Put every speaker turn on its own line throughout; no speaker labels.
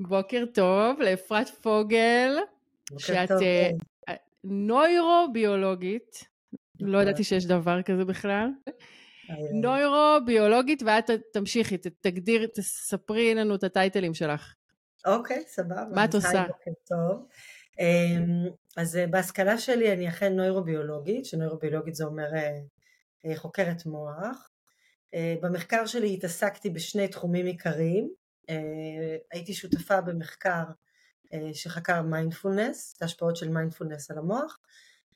בוקר טוב לאפרת פוגל, שאת uh, נוירוביולוגית, לא ידעתי שיש דבר כזה בכלל. נוירוביולוגית, ואת תמשיכי, תגדיר, תספרי לנו את הטייטלים שלך.
אוקיי, סבבה.
מה את עושה?
בוקר טוב. אמ, אז אה, בהשכלה שלי אני אכן נוירוביולוגית, שנוירוביולוגית זה אומר אה, חוקרת מוח. במחקר שלי התעסקתי בשני תחומים עיקריים. הייתי שותפה במחקר שחקר מיינדפולנס, את ההשפעות של מיינדפולנס על המוח,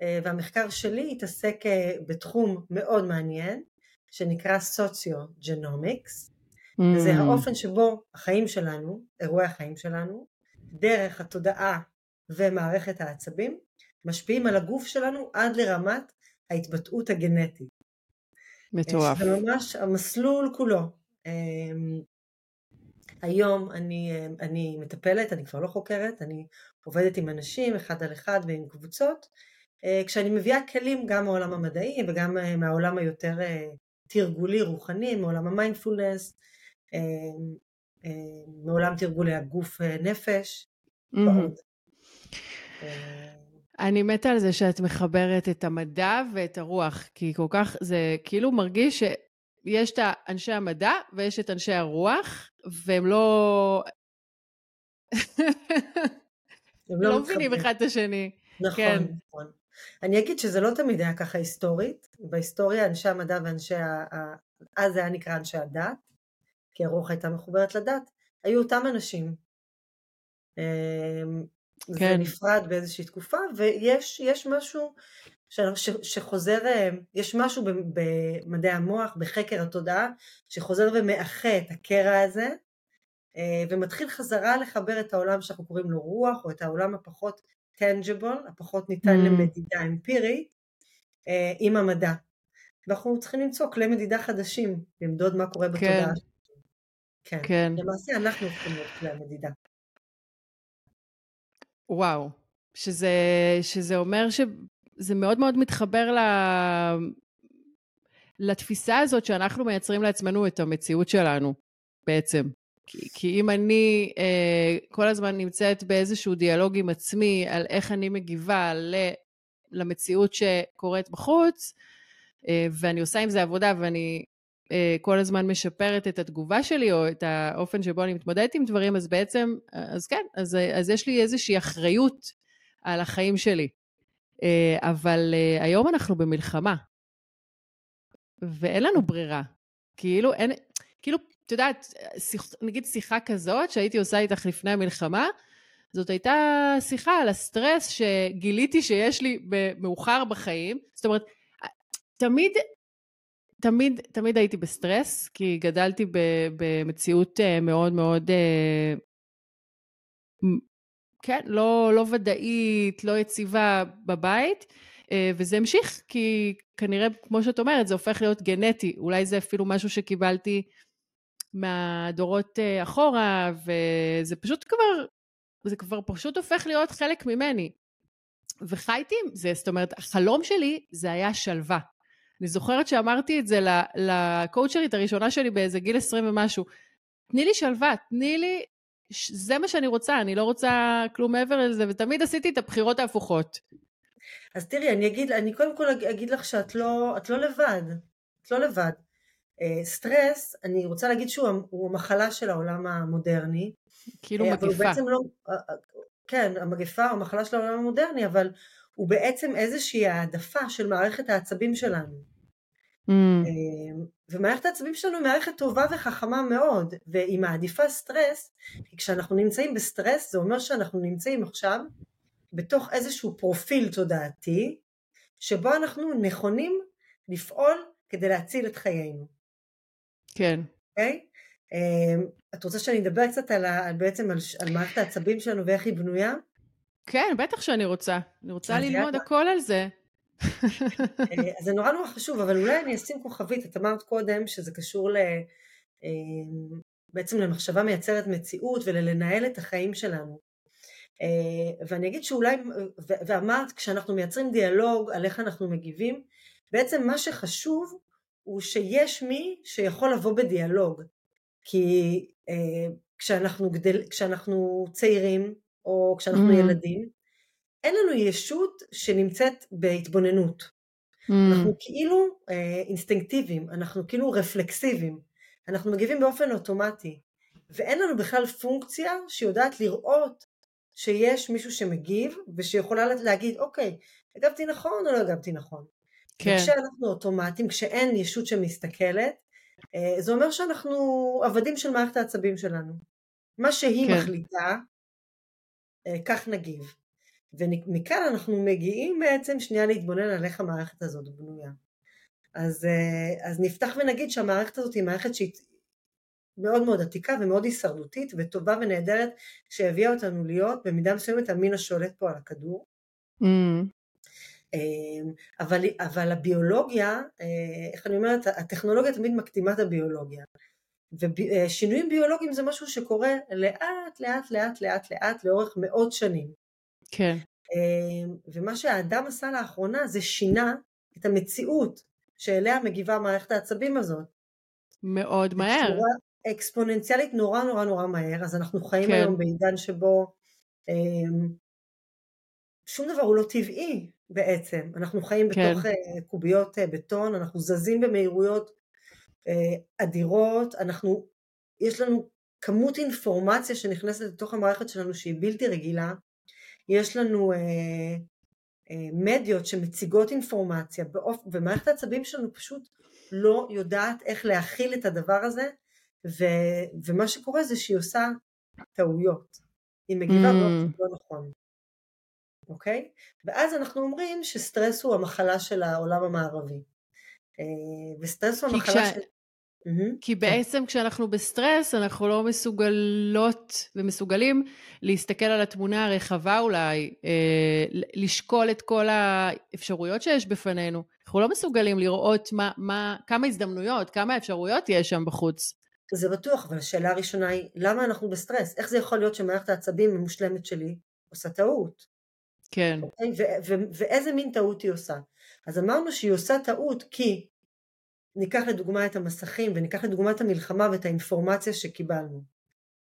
והמחקר שלי התעסק בתחום מאוד מעניין, שנקרא socio-genomics, mm. וזה האופן שבו החיים שלנו, אירועי החיים שלנו, דרך התודעה ומערכת העצבים, משפיעים על הגוף שלנו עד לרמת ההתבטאות הגנטית.
מטורף.
זה ממש המסלול כולו. היום אני, אני מטפלת, אני כבר לא חוקרת, אני עובדת עם אנשים אחד על אחד ועם קבוצות, אה, כשאני מביאה כלים גם מהעולם המדעי וגם אה, מהעולם היותר אה, תרגולי רוחני, מעולם המיינדפולנס, מעולם תרגולי הגוף נפש.
אני מתה על זה שאת מחברת את המדע ואת הרוח, כי כל כך, זה כאילו מרגיש שיש את אנשי המדע ויש את אנשי הרוח, והם לא... הם לא, לא מבינים אחד את השני.
נכון, כן. נכון. אני אגיד שזה לא תמיד היה ככה היסטורית. בהיסטוריה אנשי המדע ואנשי ה... אז זה היה נקרא אנשי הדת, כי הרוח הייתה מחוברת לדת, היו אותם אנשים. כן. זה נפרד באיזושהי תקופה, ויש משהו ש, ש, שחוזר, יש משהו במדעי המוח, בחקר התודעה, שחוזר ומאחה את הקרע הזה, אה, ומתחיל חזרה לחבר את העולם שאנחנו קוראים לו רוח, או את העולם הפחות tangible, הפחות ניתן mm. למדידה אמפירית, אה, עם המדע. ואנחנו צריכים למצוא כלי מדידה חדשים, למדוד מה קורה בתודעה. כן. כן. כן. למעשה אנחנו צריכים להיות כלי המדידה.
וואו, שזה, שזה אומר שזה מאוד מאוד מתחבר ל... לתפיסה הזאת שאנחנו מייצרים לעצמנו את המציאות שלנו, בעצם. כי, כי אם אני אה, כל הזמן נמצאת באיזשהו דיאלוג עם עצמי על איך אני מגיבה ל, למציאות שקורית בחוץ, אה, ואני עושה עם זה עבודה ואני כל הזמן משפרת את התגובה שלי או את האופן שבו אני מתמודדת עם דברים, אז בעצם, אז כן, אז, אז יש לי איזושהי אחריות על החיים שלי. אה, אבל אה, היום אנחנו במלחמה, ואין לנו ברירה. כאילו, אין, כאילו, את יודעת, שיח, נגיד שיחה כזאת שהייתי עושה איתך לפני המלחמה, זאת הייתה שיחה על הסטרס שגיליתי שיש לי מאוחר בחיים. זאת אומרת, תמיד, תמיד, תמיד הייתי בסטרס, כי גדלתי במציאות אה, מאוד מאוד, אה, כן, לא, לא ודאית, לא יציבה בבית. אה, וזה המשיך, כי כנראה, כמו שאת אומרת, זה הופך להיות גנטי. אולי זה אפילו משהו שקיבלתי מהדורות אחורה, וזה פשוט כבר, זה כבר פשוט הופך להיות חלק ממני. וחייתי עם זה, זאת אומרת, החלום שלי זה היה שלווה. אני זוכרת שאמרתי את זה לקואוצ'רית הראשונה שלי באיזה גיל 20 ומשהו. תני לי שלווה, תני לי, זה מה שאני רוצה, אני לא רוצה כלום מעבר לזה, ותמיד עשיתי את הבחירות ההפוכות.
אז תראי, אני אגיד, אני קודם כל אגיד לך שאת לא, לא לבד, את לא לבד. אה, סטרס, אני רוצה להגיד שהוא המחלה של העולם המודרני.
כאילו מגפה. הוא בעצם לא,
אה, כן, המגפה או המחלה של העולם המודרני, אבל הוא בעצם איזושהי העדפה של מערכת העצבים שלנו. Mm. ומערכת העצבים שלנו היא מערכת טובה וחכמה מאוד, והיא מעדיפה סטרס, כי כשאנחנו נמצאים בסטרס זה אומר שאנחנו נמצאים עכשיו בתוך איזשהו פרופיל תודעתי, שבו אנחנו נכונים לפעול כדי להציל את חיינו.
כן.
אוקיי? Okay? אמ, את רוצה שאני אדבר קצת על ה, בעצם על, על מערכת העצבים שלנו ואיך היא בנויה?
כן, בטח שאני רוצה. אני רוצה ללמוד הכל על זה.
אה, אז זה נורא נורא חשוב, אבל אולי אני אשים כוכבית, את אמרת קודם שזה קשור ל... אמ, בעצם למחשבה מייצרת מציאות וללנהל את החיים שלנו. אה, ואני אגיד שאולי, ואמרת כשאנחנו מייצרים דיאלוג על איך אנחנו מגיבים, בעצם מה שחשוב הוא שיש מי שיכול לבוא בדיאלוג. כי אה, כשאנחנו, גדל, כשאנחנו צעירים או כשאנחנו mm. ילדים, אין לנו ישות שנמצאת בהתבוננות. Mm. אנחנו כאילו אה, אינסטינקטיביים, אנחנו כאילו רפלקסיביים, אנחנו מגיבים באופן אוטומטי, ואין לנו בכלל פונקציה שיודעת לראות שיש מישהו שמגיב ושיכולה להגיד אוקיי, הגבתי נכון או לא הגבתי נכון. כן. כשאנחנו אוטומטיים, כשאין ישות שמסתכלת, אה, זה אומר שאנחנו עבדים של מערכת העצבים שלנו. מה שהיא כן. מחליטה, אה, כך נגיב. ומכאן אנחנו מגיעים בעצם שנייה להתבונן על איך המערכת הזאת בנויה. אז, אה, אז נפתח ונגיד שהמערכת הזאת היא מערכת שהיא מאוד מאוד עתיקה ומאוד הישרדותית וטובה ונהדרת שהביאה אותנו להיות במידה מסוימת המין השולט פה על הכדור. Mm. אמ, אבל, אבל הביולוגיה, אה, איך אני אומרת, הטכנולוגיה תמיד מקדימה את הביולוגיה. ושינויים ביולוגיים זה משהו שקורה לאט לאט לאט לאט לאט לאורך מאות שנים.
כן.
אמ, ומה שהאדם עשה לאחרונה זה שינה את המציאות שאליה מגיבה מערכת העצבים הזאת.
מאוד מהר.
אקספוננציאלית נורא נורא נורא מהר, אז אנחנו חיים כן. היום בעידן שבו אמ, שום דבר הוא לא טבעי בעצם, אנחנו חיים כן. בתוך uh, קוביות uh, בטון, אנחנו זזים במהירויות uh, אדירות, אנחנו, יש לנו כמות אינפורמציה שנכנסת לתוך המערכת שלנו שהיא בלתי רגילה, יש לנו uh, uh, מדיות שמציגות אינפורמציה, באופ... ומערכת העצבים שלנו פשוט לא יודעת איך להכיל את הדבר הזה, ו... ומה שקורה זה שהיא עושה טעויות, היא מגיבה mm. באופן לא נכון. אוקיי? ואז אנחנו אומרים שסטרס הוא המחלה של העולם המערבי. אה, וסטרס הוא המחלה כשה... של...
כי כן. בעצם כשאנחנו בסטרס אנחנו לא מסוגלות ומסוגלים להסתכל על התמונה הרחבה אולי, אה, לשקול את כל האפשרויות שיש בפנינו. אנחנו לא מסוגלים לראות מה, מה, כמה הזדמנויות, כמה אפשרויות יש שם בחוץ.
זה בטוח, אבל השאלה הראשונה היא, למה אנחנו בסטרס? איך זה יכול להיות שמערכת העצבים המושלמת שלי עושה טעות?
כן.
אוקיי? ו- ו- ואיזה מין טעות היא עושה. אז אמרנו שהיא עושה טעות כי ניקח לדוגמה את המסכים וניקח לדוגמה את המלחמה ואת האינפורמציה שקיבלנו.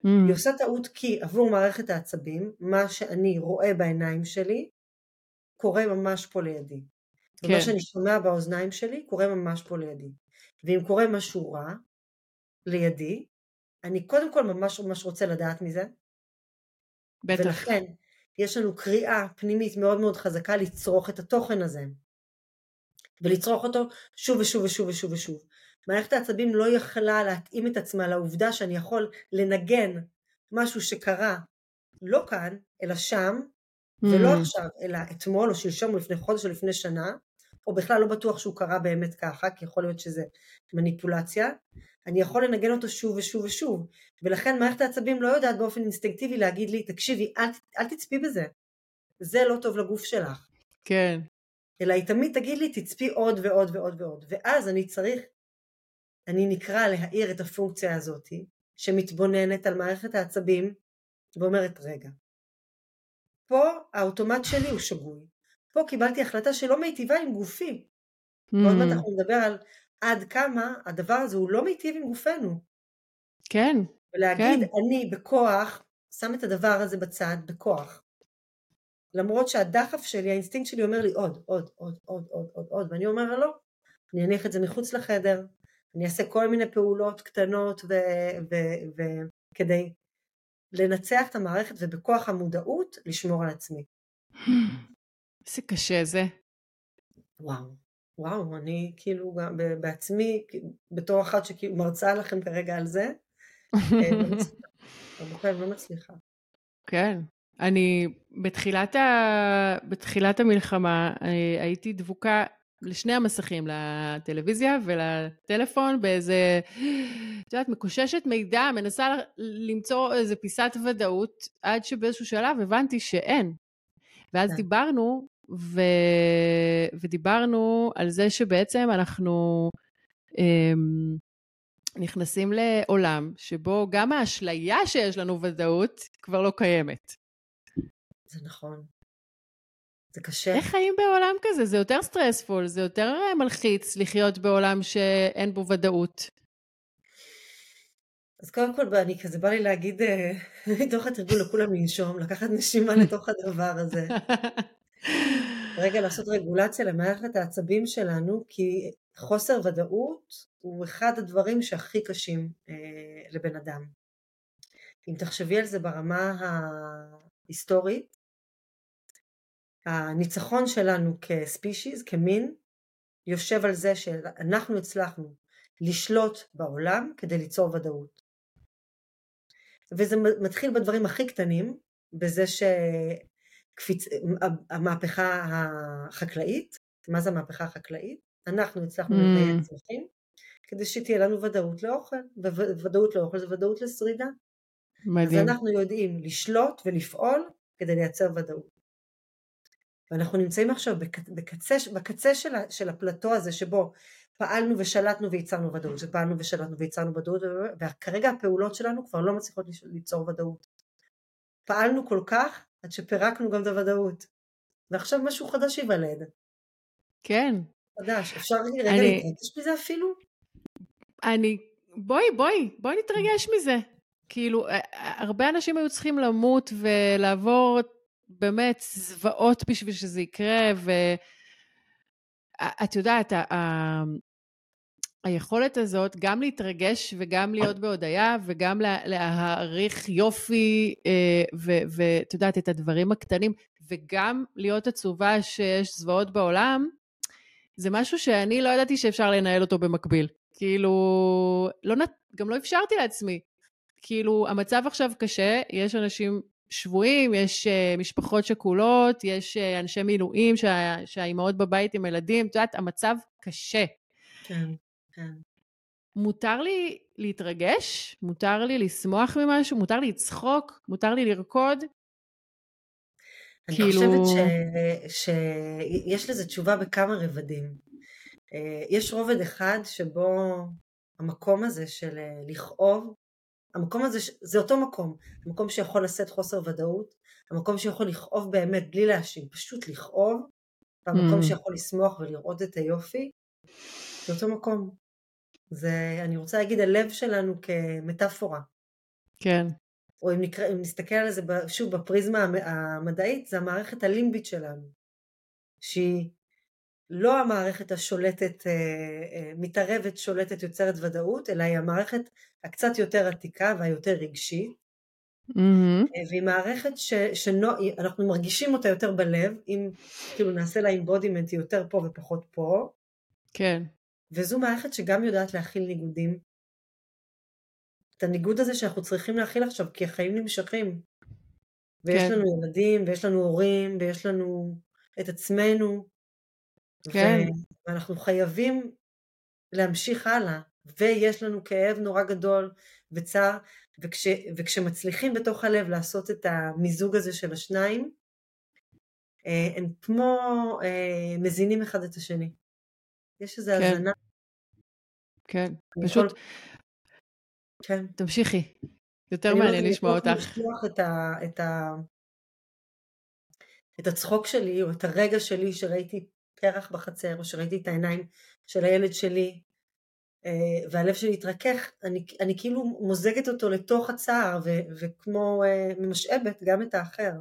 Mm. היא עושה טעות כי עבור מערכת העצבים, מה שאני רואה בעיניים שלי קורה ממש פה לידי. כן. ומה שאני שומע באוזניים שלי קורה ממש פה לידי. ואם קורה משהו רע לידי, אני קודם כל ממש ממש רוצה לדעת מזה.
בטח.
ולכן יש לנו קריאה פנימית מאוד מאוד חזקה לצרוך את התוכן הזה ולצרוך אותו שוב ושוב ושוב ושוב ושוב. מערכת העצבים לא יכלה להתאים את עצמה לעובדה שאני יכול לנגן משהו שקרה לא כאן אלא שם mm. ולא עכשיו אלא אתמול או שלשום או לפני חודש או לפני שנה או בכלל לא בטוח שהוא קרה באמת ככה כי יכול להיות שזה מניפולציה אני יכול לנגן אותו שוב ושוב ושוב ולכן מערכת העצבים לא יודעת באופן אינסטינקטיבי להגיד לי תקשיבי אל, אל תצפי בזה זה לא טוב לגוף שלך
כן
אלא היא תמיד תגיד לי תצפי עוד ועוד ועוד ועוד ואז אני צריך אני נקרא להעיר את הפונקציה הזאת שמתבוננת על מערכת העצבים ואומרת רגע פה האוטומט שלי הוא שגוי פה קיבלתי החלטה שלא מיטיבה עם גופי mm. ועוד מעט אנחנו נדבר על עד כמה הדבר הזה הוא לא מיטיב עם גופנו.
כן.
ולהגיד כן. אני בכוח שם את הדבר הזה בצד בכוח. למרות שהדחף שלי, האינסטינקט שלי אומר לי עוד, עוד, עוד, עוד, עוד, עוד, עוד, ואני אומר לא, אני אניח את זה מחוץ לחדר, אני אעשה כל מיני פעולות קטנות וכדי לנצח את המערכת ובכוח המודעות לשמור על עצמי.
איזה קשה זה.
וואו. וואו, אני כאילו גם בעצמי, בתור אחת שכאילו מרצה לכם כרגע על זה, אה, לא, לא מצליחה.
כן. אני בתחילת, ה... בתחילת המלחמה אה, הייתי דבוקה לשני המסכים, לטלוויזיה ולטלפון, באיזה, את יודעת, מקוששת מידע, מנסה למצוא איזה פיסת ודאות, עד שבאיזשהו שלב הבנתי שאין. ואז כן. דיברנו ו... ודיברנו על זה שבעצם אנחנו אמ, נכנסים לעולם שבו גם האשליה שיש לנו ודאות כבר לא קיימת.
זה נכון. זה קשה.
איך חיים בעולם כזה? זה יותר סטרספול, זה יותר מלחיץ לחיות בעולם שאין בו ודאות.
אז קודם כל, אני כזה בא לי להגיד, אה, מתוך התרגול לכולם לנשום, לקחת נשימה לתוך הדבר הזה. רגע לעשות רגולציה למערכת העצבים שלנו, כי חוסר ודאות הוא אחד הדברים שהכי קשים אה, לבן אדם. אם תחשבי על זה ברמה ההיסטורית, הניצחון שלנו כספישיז, כמין, יושב על זה שאנחנו הצלחנו לשלוט בעולם כדי ליצור ודאות. וזה מתחיל בדברים הכי קטנים, בזה שהמהפכה החקלאית, מה זה המהפכה החקלאית? אנחנו הצלחנו mm. לביים צמחים כדי שתהיה לנו ודאות לאוכל, וודאות לאוכל זה ודאות לשרידה. מדהים. אז אנחנו יודעים לשלוט ולפעול כדי לייצר ודאות. ואנחנו נמצאים עכשיו בקצה, בקצה של, של הפלטו הזה שבו פעלנו ושלטנו וייצרנו ודאות, שפעלנו ושלטנו וייצרנו ודאות, וכרגע הפעולות שלנו כבר לא מצליחות ליצור ודאות. פעלנו כל כך עד שפירקנו גם את הוודאות. ועכשיו משהו חדש ייוולד.
כן.
חדש. אפשר רגע אני... להתרגש מזה אפילו?
אני... בואי, בואי, בואי נתרגש מזה. כאילו, הרבה אנשים היו צריכים למות ולעבור באמת זוועות בשביל שזה יקרה, ואת יודעת, היכולת הזאת גם להתרגש וגם להיות בהודיה וגם להעריך יופי אה, ואת יודעת, את הדברים הקטנים, וגם להיות עצובה שיש זוועות בעולם, זה משהו שאני לא ידעתי שאפשר לנהל אותו במקביל. כאילו, לא, גם לא אפשרתי לעצמי. כאילו, המצב עכשיו קשה, יש אנשים שבויים, יש uh, משפחות שכולות, יש uh, אנשי מילואים שה, שהאימהות בבית עם ילדים, את יודעת, המצב קשה.
כן, כן.
מותר לי להתרגש? מותר לי לשמוח ממשהו? מותר לי לצחוק? מותר לי לרקוד?
אני כאילו... חושבת שיש לזה תשובה בכמה רבדים. אה, יש רובד אחד שבו המקום הזה של לכאוב המקום הזה, זה אותו מקום, המקום שיכול לשאת חוסר ודאות, המקום שיכול לכאוב באמת בלי להאשים, פשוט לכאוב, והמקום mm. שיכול לשמוח ולראות את היופי, זה אותו מקום. זה, אני רוצה להגיד, הלב שלנו כמטאפורה.
כן.
או אם, נקרא, אם נסתכל על זה שוב בפריזמה המדעית, זה המערכת הלימבית שלנו, שהיא לא המערכת השולטת, אה, אה, מתערבת, שולטת, יוצרת ודאות, אלא היא המערכת הקצת יותר עתיקה והיותר רגשית. Mm-hmm. והיא מערכת שאנחנו מרגישים אותה יותר בלב, אם כאילו נעשה לה embodiment היא יותר פה ופחות פה.
כן.
וזו מערכת שגם יודעת להכיל ניגודים. את הניגוד הזה שאנחנו צריכים להכיל עכשיו, כי החיים נמשכים. ויש כן. לנו ילדים, ויש לנו הורים, ויש לנו את עצמנו, כן. ואנחנו חייבים להמשיך הלאה, ויש לנו כאב נורא גדול וצער, וכש, וכשמצליחים בתוך הלב לעשות את המיזוג הזה של השניים, אה, הם כמו אה, מזינים אחד את השני. יש איזו כן. הזנה.
כן, פשוט... יכול... כן. תמשיכי, יותר מעניין לשמוע אותך. אני
לשלוח את, ה, את, ה, את הצחוק שלי, או את הרגע שלי שראיתי פרח בחצר, או שראיתי את העיניים של הילד שלי, אה, והלב שלי התרכך, אני, אני כאילו מוזגת אותו לתוך הצער, ו, וכמו אה, ממשאבת גם את האחר.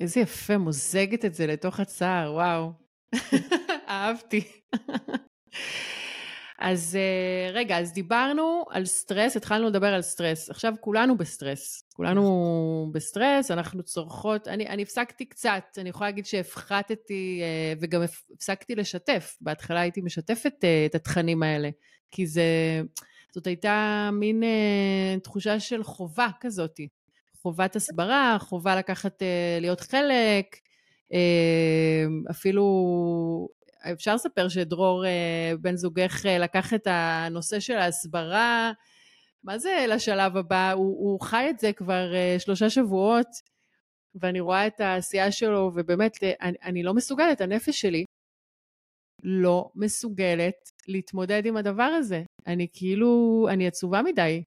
איזה יפה, מוזגת את זה לתוך הצער, וואו. אהבתי. אז אה, רגע, אז דיברנו על סטרס, התחלנו לדבר על סטרס. עכשיו כולנו בסטרס. כולנו בסטרס, אנחנו צורכות, אני, אני הפסקתי קצת, אני יכולה להגיד שהפחתתי אה, וגם הפסקתי לשתף. בהתחלה הייתי משתפת אה, את התכנים האלה, כי זה, זאת הייתה מין תחושה של חובה כזאת. חובת הסברה, חובה לקחת, להיות חלק, אפילו אפשר לספר שדרור, אה, בן זוגך, אה, לקח את הנושא של ההסברה, מה זה לשלב הבא? הוא, הוא חי את זה כבר אה, שלושה שבועות, ואני רואה את העשייה שלו, ובאמת, אני, אני לא מסוגלת, הנפש שלי לא מסוגלת להתמודד עם הדבר הזה. אני כאילו, אני עצובה מדי.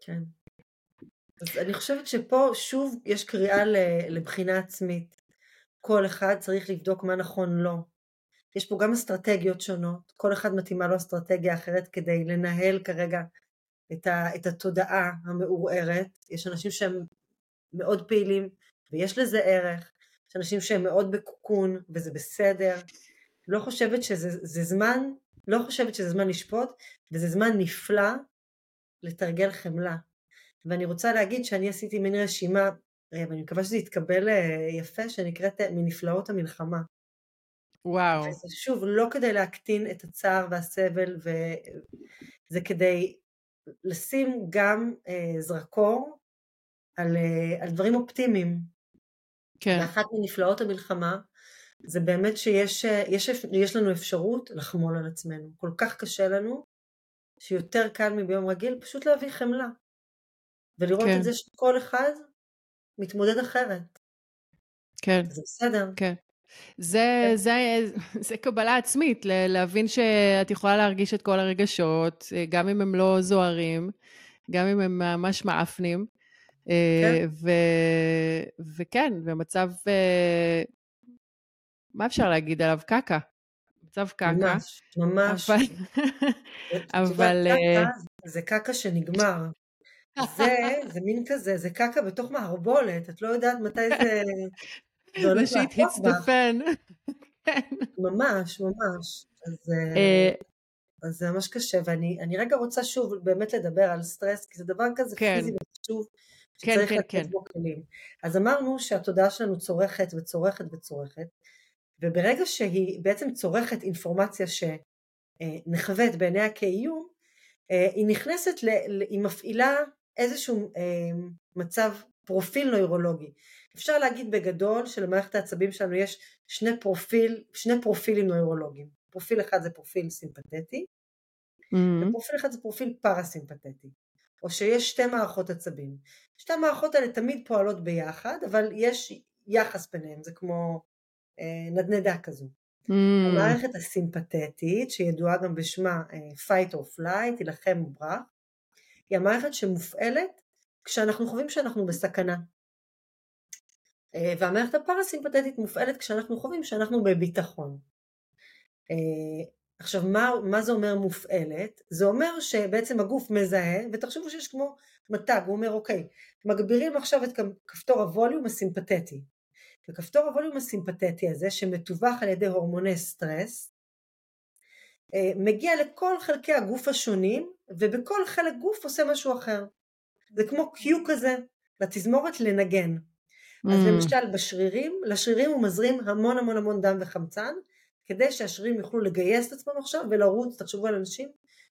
כן. אז אני חושבת שפה שוב יש קריאה לבחינה עצמית. כל אחד צריך לבדוק מה נכון לו. יש פה גם אסטרטגיות שונות, כל אחד מתאימה לו אסטרטגיה אחרת כדי לנהל כרגע את, ה, את התודעה המעורערת, יש אנשים שהם מאוד פעילים ויש לזה ערך, יש אנשים שהם מאוד בקוקון וזה בסדר, לא חושבת שזה זמן, לא חושבת שזה זמן לשפוט וזה זמן נפלא לתרגל חמלה. ואני רוצה להגיד שאני עשיתי מין רשימה, אה, ואני מקווה שזה יתקבל אה, יפה, שנקראת אה, מנפלאות המלחמה.
וואו.
וזה שוב, לא כדי להקטין את הצער והסבל, וזה כדי לשים גם אה, זרקור על, אה, על דברים אופטימיים.
כן.
ואחת מנפלאות המלחמה זה באמת שיש יש, יש לנו אפשרות לחמול על עצמנו. כל כך קשה לנו, שיותר קל מביום רגיל פשוט להביא חמלה. ולראות כן. את זה שכל אחד מתמודד אחרת.
כן.
זה בסדר.
כן. זה. זה, זה קבלה עצמית, להבין שאת יכולה להרגיש את כל הרגשות, גם אם הם לא זוהרים, גם אם הם ממש מעפנים. כן. ו, וכן, במצב, מה אפשר להגיד עליו? קקה. מצב קקה.
ממש, ממש. אבל... אבל... קקה, זה קקה שנגמר. זה, זה מין כזה, זה קקה בתוך מערבולת, את לא יודעת מתי זה...
זה הולך hits the fan.
ממש, ממש. אז, אה, אז זה ממש קשה, ואני רגע רוצה שוב באמת לדבר על סטרס, כי זה דבר כזה כן. פיזי וחשוב,
כן,
שצריך
כן,
לתת
כן.
בו כלים. אז אמרנו שהתודעה שלנו צורכת וצורכת וצורכת, וברגע שהיא בעצם צורכת אינפורמציה שנחווית בעיניה כאיום, אה, היא נכנסת, היא מפעילה איזשהו אה, מצב פרופיל נוירולוגי. אפשר להגיד בגדול שלמערכת העצבים שלנו יש שני, פרופיל, שני פרופילים נוירולוגיים. פרופיל אחד זה פרופיל סימפתטי, mm-hmm. ופרופיל אחד זה פרופיל פרסימפתטי. או שיש שתי מערכות עצבים. שתי המערכות האלה תמיד פועלות ביחד, אבל יש יחס ביניהם, זה כמו אה, נדנדה כזו. Mm. המערכת הסימפתטית, שידועה גם בשמה אה, fight or flight, תילחם או ברח, היא המערכת שמופעלת כשאנחנו חושבים שאנחנו בסכנה. אה, והמערכת הפרסימפטית מופעלת כשאנחנו חושבים שאנחנו בביטחון. אה, עכשיו מה, מה זה אומר מופעלת? זה אומר שבעצם הגוף מזהה, ותחשבו שיש כמו מתג, הוא אומר אוקיי, מגבירים עכשיו את כפתור הווליום הסימפתטי. וכפתור הווליום הסימפתטי הזה שמתווך על ידי הורמוני סטרס, אה, מגיע לכל חלקי הגוף השונים, ובכל חלק גוף עושה משהו אחר. זה כמו קיו כזה לתזמורת לנגן. Mm. אז למשל בשרירים, לשרירים הוא מזרים המון המון המון דם וחמצן, כדי שהשרירים יוכלו לגייס את עצמם עכשיו ולרוץ, תחשבו על אנשים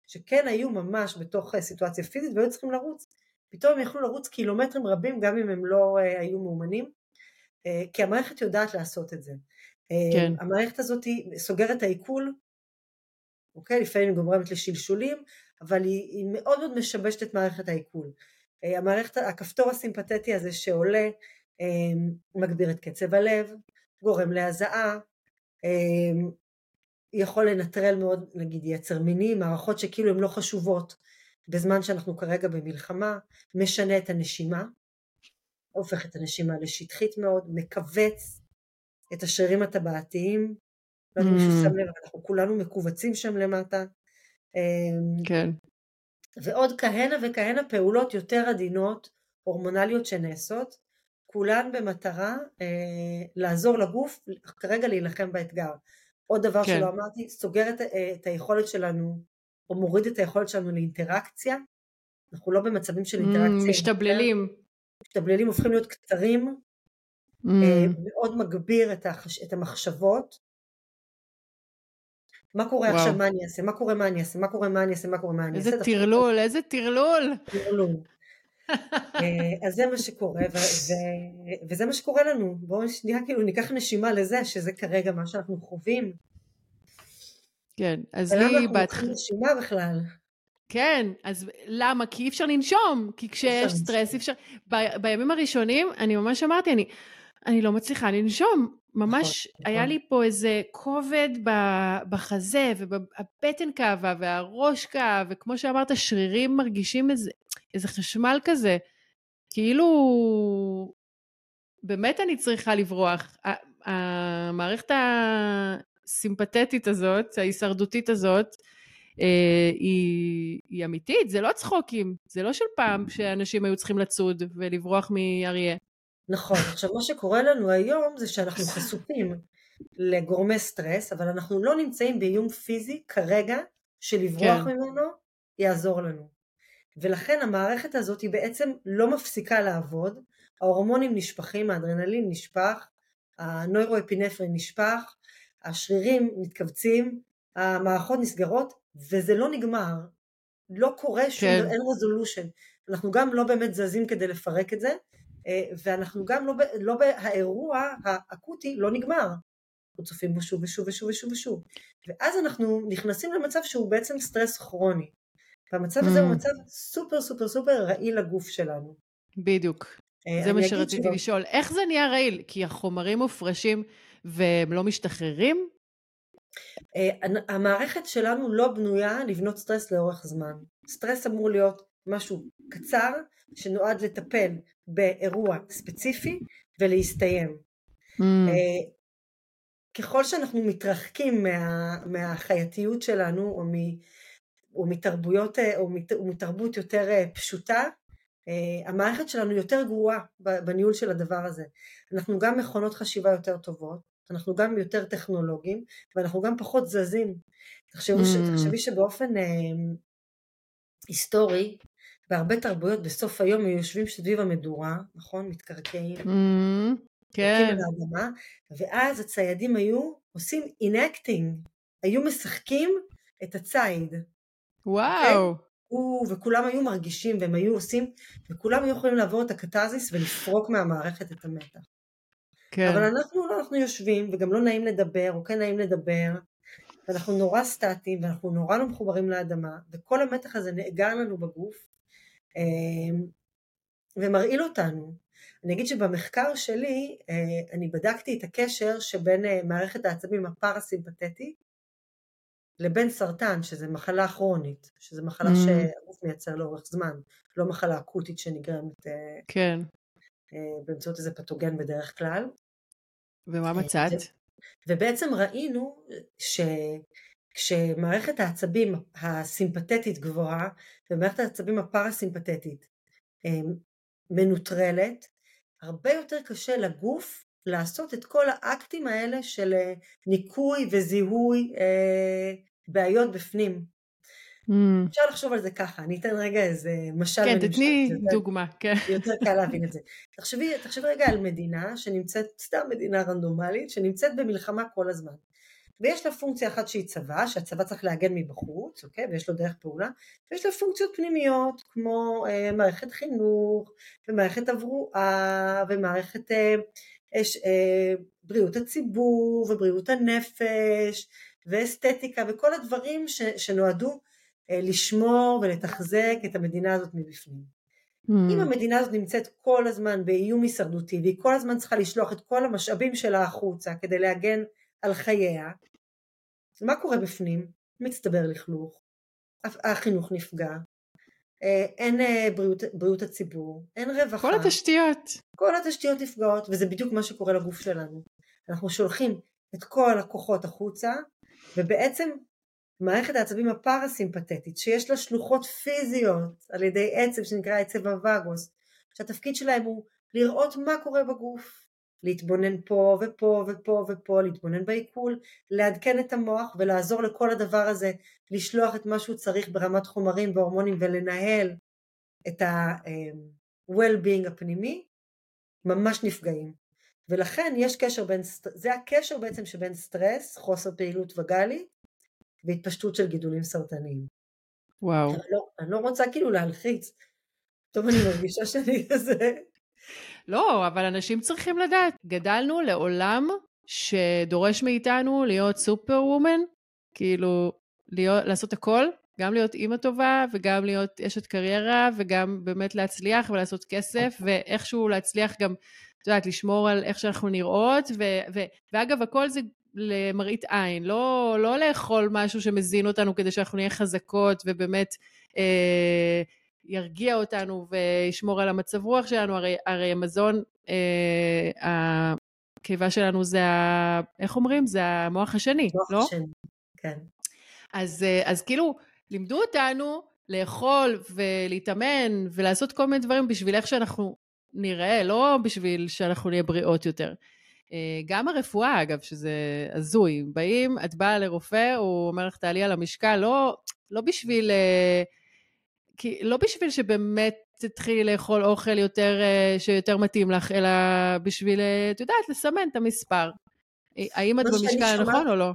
שכן היו ממש בתוך אה, סיטואציה פיזית והיו צריכים לרוץ, פתאום הם יכלו לרוץ קילומטרים רבים גם אם הם לא uh, היו מאומנים, uh, כי המערכת יודעת לעשות את זה.
כן.
המערכת הזאת סוגרת את העיכול, אוקיי? לפעמים היא גומרת לשלשולים, אבל היא, היא מאוד מאוד משבשת את מערכת העיכול. המערכת, הכפתור הסימפתטי הזה שעולה מגביר את קצב הלב, גורם להזעה, אמ, יכול לנטרל מאוד נגיד יצר מיני, מערכות שכאילו הן לא חשובות בזמן שאנחנו כרגע במלחמה, משנה את הנשימה, הופך את הנשימה לשטחית מאוד, מכווץ את השרירים הטבעתיים, לא יודע אם מישהו mm. שם לב, אנחנו כולנו מכווצים שם למטה.
אמ, כן.
ועוד כהנה וכהנה פעולות יותר עדינות, הורמונליות שנעשות, כולן במטרה אה, לעזור לגוף כרגע להילחם באתגר. עוד דבר כן. שלא אמרתי, סוגר את, אה, את היכולת שלנו, או מוריד את היכולת שלנו לאינטראקציה. אנחנו לא במצבים של אינטראקציה.
Mm, משתבללים.
משתבללים הופכים להיות קצרים, mm. אה, מאוד מגביר את, החש... את המחשבות. מה קורה וואו. עכשיו, מה אני אעשה, מה קורה, מה אני אעשה, מה קורה, מה אני אעשה, מה קורה, מה אני אעשה.
איזה טרלול, איזה טרלול.
טרלול. אה, אז זה מה שקורה, ו- ו- וזה מה שקורה לנו. בואו שנייה כאילו ניקח נשימה לזה, שזה כרגע מה שאנחנו חווים.
כן, אז לי...
ולמה אנחנו לוקחים נשימה בכלל?
כן, אז למה? כי אי אפשר לנשום, כי כשיש סטרס אי אפשר... ב- בימים הראשונים, אני ממש אמרתי, אני, אני לא מצליחה לנשום. ממש נכון, היה נכון. לי פה איזה כובד בחזה, והבטן כאבה, והראש כאב, וכמו שאמרת, שרירים מרגישים איזה, איזה חשמל כזה. כאילו, באמת אני צריכה לברוח. המערכת הסימפתטית הזאת, ההישרדותית הזאת, אה, היא, היא אמיתית, זה לא צחוקים, זה לא של פעם שאנשים היו צריכים לצוד ולברוח מאריה.
נכון, עכשיו מה שקורה לנו היום זה שאנחנו חשופים לגורמי סטרס, אבל אנחנו לא נמצאים באיום פיזי כרגע שלברוח כן. ממנו יעזור לנו. ולכן המערכת הזאת היא בעצם לא מפסיקה לעבוד, ההורמונים נשפכים, האדרנלין נשפך, הנוירואפינפרין נשפך, השרירים מתכווצים, המערכות נסגרות, וזה לא נגמר. לא קורה שום, כן. אין resolution. אנחנו גם לא באמת זזים כדי לפרק את זה, אה, ואנחנו גם לא, לא האירוע האקוטי לא נגמר. אנחנו צופים בו שוב ושוב ושוב ושוב ושוב. ואז אנחנו נכנסים למצב שהוא בעצם סטרס כרוני. והמצב הזה הוא mm. מצב סופר סופר סופר רעיל לגוף שלנו.
בדיוק. אה, זה מה שרציתי שבא... לשאול. איך זה נהיה רעיל? כי החומרים מופרשים והם לא משתחררים?
אה, המערכת שלנו לא בנויה לבנות סטרס לאורך זמן. סטרס אמור להיות משהו קצר שנועד לטפל באירוע ספציפי ולהסתיים. Mm. אה, ככל שאנחנו מתרחקים מה, מהחייתיות שלנו או, או מתרבויות או, מת, או מתרבות יותר פשוטה, המערכת שלנו יותר גרועה בניהול של הדבר הזה. אנחנו גם מכונות חשיבה יותר טובות, אנחנו גם יותר טכנולוגיים ואנחנו גם פחות זזים. תחשבו, mm. תחשבי שבאופן אה, היסטורי, בהרבה תרבויות בסוף היום היו יושבים סביב המדורה, נכון? מתקרקעים. Mm. כן. לאדמה, ואז הציידים היו עושים אינקטינג, היו משחקים את הציד.
וואו. Okay?
אוקיי? וכולם היו מרגישים והם היו עושים, וכולם היו יכולים לעבור את הקתזיס ולפרוק מהמערכת את המתח. כן. אבל אנחנו לא, אנחנו יושבים, וגם לא נעים לדבר, או כן נעים לדבר, ואנחנו נורא סטטיים, ואנחנו נורא לא מחוברים לאדמה, וכל המתח הזה נאגר לנו בגוף, אמ, ומרעיל אותנו. אני אגיד שבמחקר שלי, אה, אני בדקתי את הקשר שבין אה, מערכת העצבים הפרסימפטית לבין סרטן, שזה מחלה כרונית, שזה מחלה mm. שהגוף מייצר לאורך זמן, לא מחלה אקוטית שנגרמת אה,
כן.
באמצעות איזה פתוגן בדרך כלל.
ומה מצאת?
ובעצם ראינו שכשמערכת העצבים הסימפתטית גבוהה ומערכת העצבים הפרסימפטית מנוטרלת, הרבה יותר קשה לגוף לעשות את כל האקטים האלה של אה, ניקוי וזיהוי אה, בעיות בפנים. Mm. אפשר לחשוב על זה ככה, אני אתן רגע איזה משל.
כן, תתני דוגמה, כן.
יותר קל להבין את זה. תחשבי, תחשבי רגע על מדינה שנמצאת, סתם מדינה רנדומלית, שנמצאת במלחמה כל הזמן. ויש לה פונקציה אחת שהיא צבא, שהצבא צריך להגן מבחוץ, אוקיי? ויש לו דרך פעולה, ויש לה פונקציות פנימיות, כמו אה, מערכת חינוך, ומערכת הברואה, ומערכת אה, אה, בריאות הציבור, ובריאות הנפש, ואסתטיקה, וכל הדברים ש, שנועדו אה, לשמור ולתחזק את המדינה הזאת מבפנים. Mm. אם המדינה הזאת נמצאת כל הזמן באיום הישרדותי, והיא כל הזמן צריכה לשלוח את כל המשאבים שלה החוצה כדי להגן על חייה, מה קורה בפנים? מצטבר לכלוך, החינוך נפגע, אה, אין אה, בריאות, בריאות הציבור, אין רווחה.
כל התשתיות.
כל התשתיות נפגעות, וזה בדיוק מה שקורה לגוף שלנו. אנחנו שולחים את כל הכוחות החוצה, ובעצם מערכת העצבים הפרסימפטית, שיש לה שלוחות פיזיות על ידי עצב שנקרא עצב הווגוס, שהתפקיד שלהם הוא לראות מה קורה בגוף, להתבונן פה ופה ופה ופה, להתבונן בעיכול, לעדכן את המוח ולעזור לכל הדבר הזה, לשלוח את מה שהוא צריך ברמת חומרים והורמונים ולנהל את ה-well-being הפנימי, ממש נפגעים. ולכן יש קשר בין, זה הקשר בעצם שבין סטרס, חוסר פעילות וגלי, והתפשטות של גידולים סרטניים.
וואו. אני
לא, אני לא רוצה כאילו להלחיץ. טוב, אני מרגישה שאני כזה...
לא, אבל אנשים צריכים לדעת. גדלנו לעולם שדורש מאיתנו להיות סופר וומן, כאילו, להיות, לעשות הכל, גם להיות אימא טובה, וגם להיות אשת קריירה, וגם באמת להצליח ולעשות כסף, ואיכשהו להצליח גם, את יודעת, לשמור על איך שאנחנו נראות, ו, ו, ואגב, הכל זה למראית עין, לא, לא לאכול משהו שמזין אותנו כדי שאנחנו נהיה חזקות ובאמת אה, ירגיע אותנו וישמור על המצב רוח שלנו, הרי, הרי המזון, אה, הקיבה שלנו זה, ה, איך אומרים? זה המוח השני,
מוח
לא?
השני, כן.
אז, אה, אז כאילו, לימדו אותנו לאכול ולהתאמן ולעשות כל מיני דברים בשביל איך שאנחנו נראה, לא בשביל שאנחנו נהיה בריאות יותר. אה, גם הרפואה, אגב, שזה הזוי. באים, את באה לרופא, הוא אומר לך, תעלי על המשקל, לא, לא בשביל... אה, כי, לא בשביל שבאמת תתחילי לאכול אוכל יותר, שיותר מתאים לך, אלא בשביל, את יודעת, לסמן את המספר. האם את במשקל הנכון או לא?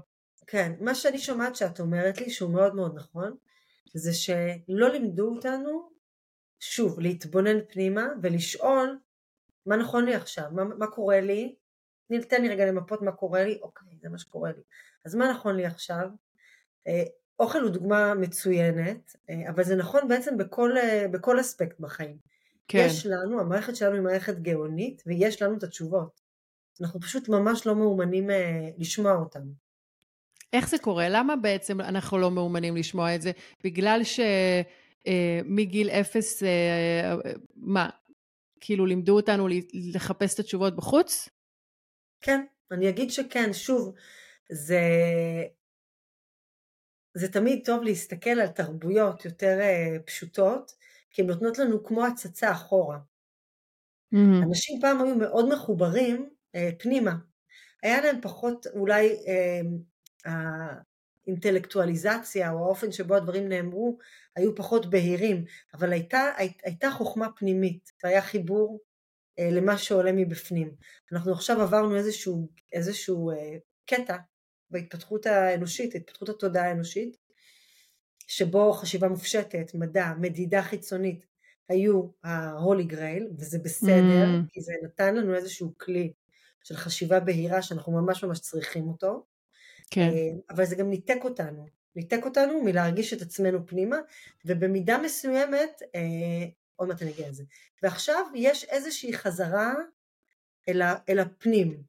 כן, מה שאני שומעת שאת אומרת לי, שהוא מאוד מאוד נכון, זה שלא לימדו אותנו, שוב, להתבונן פנימה ולשאול מה נכון לי עכשיו, מה, מה קורה לי, תן לי רגע למפות מה קורה לי, אוקיי, זה מה שקורה לי. אז מה נכון לי עכשיו? אה, אוכל הוא דוגמה מצוינת, אה, אבל זה נכון בעצם בכל, אה, בכל אספקט בחיים. כן. יש לנו, המערכת שלנו היא מערכת גאונית, ויש לנו את התשובות. אנחנו פשוט ממש לא מאומנים לשמוע אותן.
איך זה קורה? למה בעצם אנחנו לא מאומנים לשמוע את זה? בגלל שמגיל אה, אפס, אה, מה, כאילו לימדו אותנו לחפש את התשובות בחוץ?
כן, אני אגיד שכן, שוב, זה, זה תמיד טוב להסתכל על תרבויות יותר אה, פשוטות, כי הן נותנות לנו כמו הצצה אחורה. Mm-hmm. אנשים פעם היו מאוד מחוברים פנימה. היה להם פחות אולי האינטלקטואליזציה או האופן שבו הדברים נאמרו היו פחות בהירים, אבל הייתה, הייתה חוכמה פנימית והיה חיבור אה, למה שעולה מבפנים. אנחנו עכשיו עברנו איזשהו, איזשהו אה, קטע בהתפתחות האנושית, התפתחות התודעה האנושית, שבו חשיבה מופשטת, מדע, מדידה חיצונית היו ה-Holy Grail, וזה בסדר, mm. כי זה נתן לנו איזשהו כלי של חשיבה בהירה שאנחנו ממש ממש צריכים אותו,
כן.
אה, אבל זה גם ניתק אותנו, ניתק אותנו מלהרגיש את עצמנו פנימה, ובמידה מסוימת, אה, עוד מעט אני אגיע לזה, ועכשיו יש איזושהי חזרה אל, ה, אל הפנים.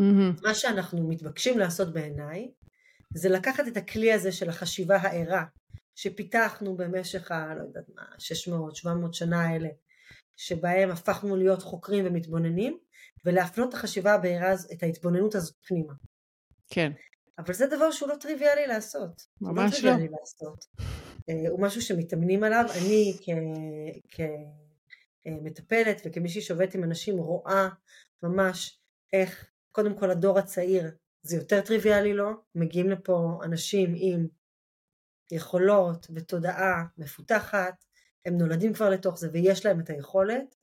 Mm-hmm. מה שאנחנו מתבקשים לעשות בעיניי, זה לקחת את הכלי הזה של החשיבה הערה, שפיתחנו במשך ה... לא יודעת מה, 600-700 שנה האלה, שבהם הפכנו להיות חוקרים ומתבוננים, ולהפנות את החשיבה הבהירה, את ההתבוננות הזאת פנימה.
כן.
אבל זה דבר שהוא לא טריוויאלי לעשות.
ממש לא.
טריוויאלי לעשות. אה, הוא משהו שמתאמנים עליו. אני כמטפלת וכמישהי שעובדת עם אנשים רואה ממש איך קודם כל הדור הצעיר זה יותר טריוויאלי לו, מגיעים לפה אנשים עם יכולות ותודעה מפותחת, הם נולדים כבר לתוך זה ויש להם את היכולת,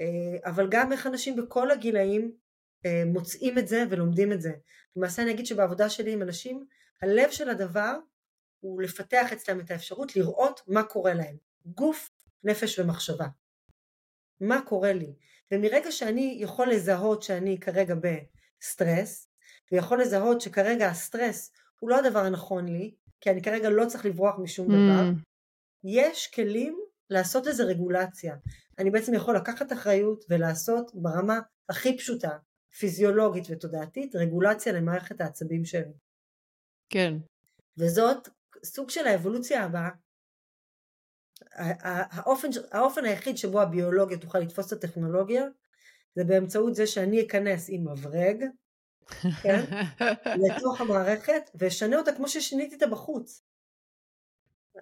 אה, אבל גם איך אנשים בכל הגילאים אה, מוצאים את זה ולומדים את זה. למעשה אני אגיד שבעבודה שלי עם אנשים, הלב של הדבר הוא לפתח אצלם את האפשרות לראות מה קורה להם. גוף, נפש ומחשבה. מה קורה לי? ומרגע שאני יכול לזהות שאני כרגע בסטרס, ויכול לזהות שכרגע הסטרס הוא לא הדבר הנכון לי, כי אני כרגע לא צריך לברוח משום mm. דבר, יש כלים לעשות לזה רגולציה. אני בעצם יכול לקחת אחריות ולעשות ברמה הכי פשוטה, פיזיולוגית ותודעתית רגולציה למערכת העצבים שלי.
כן.
וזאת סוג של האבולוציה הבאה. האופן, האופן היחיד שבו הביולוגיה תוכל לתפוס את הטכנולוגיה זה באמצעות זה שאני אכנס עם מברג כן, לתוך המערכת ואשנה אותה כמו ששיניתי אותה בחוץ.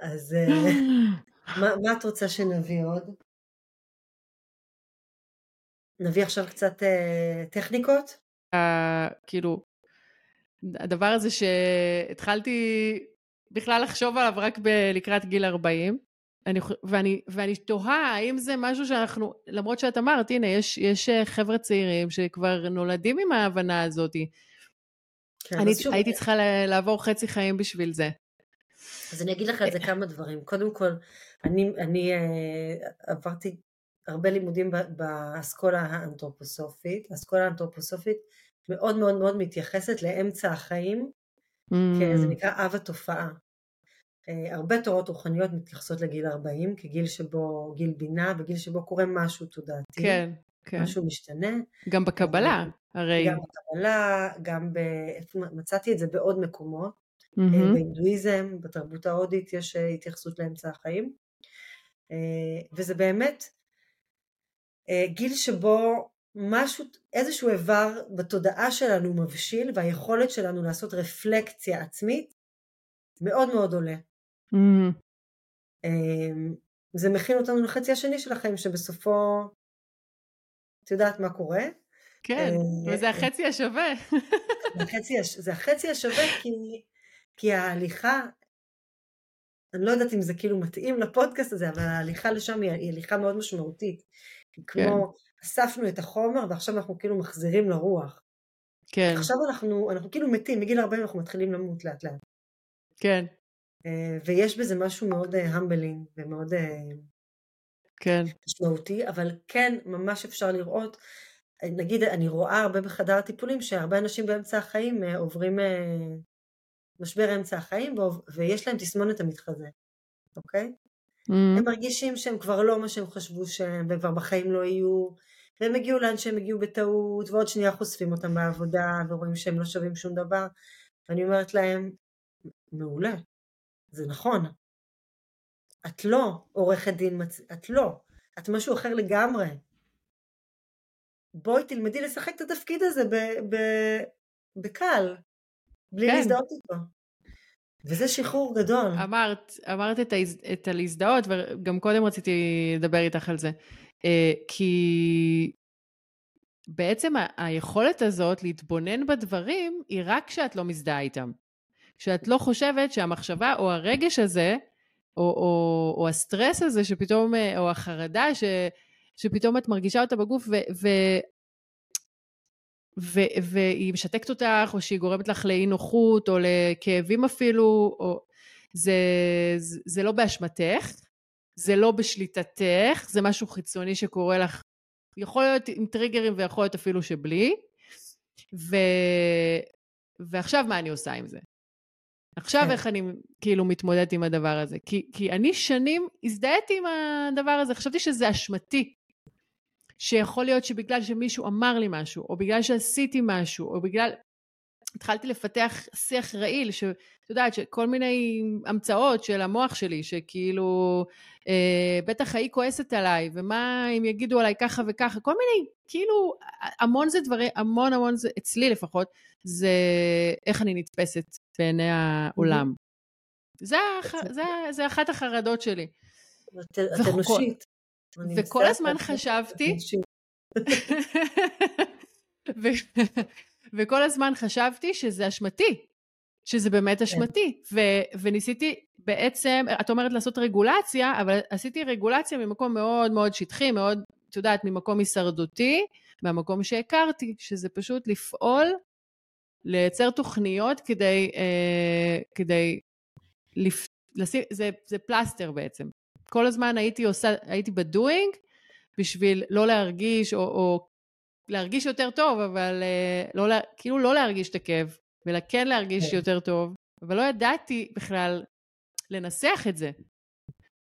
אז אה, מה, מה את רוצה שנביא עוד? נביא עכשיו קצת אה, טכניקות?
Uh, כאילו, הדבר הזה שהתחלתי בכלל לחשוב עליו רק ב- לקראת גיל 40, אני, ואני, ואני תוהה האם זה משהו שאנחנו, למרות שאת אמרת, הנה, יש, יש אה, חבר'ה צעירים שכבר נולדים עם ההבנה הזאת. כן, אני שוב... הייתי צריכה לעבור חצי חיים בשביל זה.
אז אני אגיד לך על זה כמה דברים. קודם כל, אני, אני עברתי הרבה לימודים באסכולה האנתרופוסופית. האסכולה האנתרופוסופית מאוד מאוד מאוד מתייחסת לאמצע החיים, mm. כי זה נקרא אב התופעה. Uh, הרבה תורות רוחניות מתייחסות לגיל 40 כגיל שבו, גיל בינה, וגיל שבו קורה משהו תודעתי.
כן, כן.
משהו משתנה.
גם בקבלה, הרי.
גם בקבלה, גם ב... מצאתי את זה בעוד מקומות. Mm-hmm. Uh, בהינדואיזם, בתרבות ההודית יש התייחסות לאמצע החיים. וזה באמת אה, גיל שבו משהו, איזשהו איבר בתודעה שלנו מבשיל והיכולת שלנו לעשות רפלקציה עצמית מאוד מאוד עולה.
Mm,
אמ, זה מכין אותנו לחצי השני של החיים, שבסופו, את יודעת מה קורה.
כן,
אה,
וזה החצי השווה.
החצי זה החצי השווה כי, כי ההליכה, אני לא יודעת אם זה כאילו מתאים לפודקאסט הזה, אבל ההליכה לשם היא, היא הליכה מאוד משמעותית. היא כמו, אספנו את החומר ועכשיו אנחנו כאילו מחזירים לרוח.
כן,
עכשיו אנחנו, אנחנו כאילו מתים, מגיל 40 אנחנו מתחילים למות לאט לאט.
כן,
אה, ויש בזה משהו מאוד המבלינג ומאוד אה,
כן,
משמעותי, אבל כן ממש אפשר לראות, אה, נגיד אני רואה הרבה בחדר הטיפולים שהרבה אנשים באמצע החיים אה, עוברים אה, משבר אמצע החיים ויש להם תסמונת המתחזה, אוקיי?
Mm,
הם מרגישים שהם כבר לא מה שהם חשבו שהם והם כבר בחיים לא יהיו. והם הגיעו לאן שהם הגיעו בטעות ועוד שנייה חושפים אותם בעבודה ורואים שהם לא שווים שום דבר. ואני אומרת להם מעולה, זה נכון. את לא עורכת דין, מצ... את לא, את משהו אחר לגמרי. בואי תלמדי לשחק את התפקיד הזה ב... ב... בקל בלי
כן.
להזדהות איתו וזה שחרור גדול
אמרת, אמרת את, ההז... את הלהזדהות, וגם קודם רציתי לדבר איתך על זה. אה, כי בעצם ה- היכולת הזאת להתבונן בדברים היא רק כשאת לא מזדהה איתם. כשאת לא חושבת שהמחשבה או הרגש הזה, או, או, או הסטרס הזה שפתאום, אה, או החרדה ש, שפתאום את מרגישה אותה בגוף, ו, ו, והיא משתקת אותך, או שהיא גורמת לך לאי נוחות, או לכאבים אפילו, או... זה, זה, זה לא באשמתך, זה לא בשליטתך, זה משהו חיצוני שקורה לך, יכול להיות עם טריגרים ויכול להיות אפילו שבלי. ו... ועכשיו מה אני עושה עם זה? עכשיו
כן.
איך אני כאילו מתמודדת עם הדבר הזה? כי, כי אני שנים הזדהיתי עם הדבר הזה, חשבתי שזה אשמתי. שיכול להיות שבגלל שמישהו אמר לי משהו, או בגלל שעשיתי משהו, או בגלל... התחלתי לפתח שיח רעיל, שאת יודעת, שכל מיני המצאות של המוח שלי, שכאילו, אה, בטח ההיא כועסת עליי, ומה אם יגידו עליי ככה וככה, כל מיני, כאילו, המון זה דברים, המון המון זה, אצלי לפחות, זה איך אני נתפסת בעיני העולם. זה, הח... זה, זה אחת החרדות שלי.
את אנושית.
וכל הזמן חשבתי. ו- וכל הזמן חשבתי שזה אשמתי, שזה באמת אשמתי. ו- וניסיתי בעצם, את אומרת לעשות רגולציה, אבל עשיתי רגולציה ממקום מאוד מאוד שטחי, מאוד, את יודעת, ממקום הישרדותי, מהמקום שהכרתי, שזה פשוט לפעול, לייצר תוכניות כדי, אה, כדי לפ... לשים, זה, זה פלסטר בעצם. כל הזמן הייתי עושה, הייתי בדואינג, בשביל לא להרגיש, או, או להרגיש יותר טוב, אבל uh, לא, כאילו לא להרגיש את הכאב, אלא כן להרגיש
כן.
יותר טוב, אבל לא ידעתי בכלל לנסח את זה.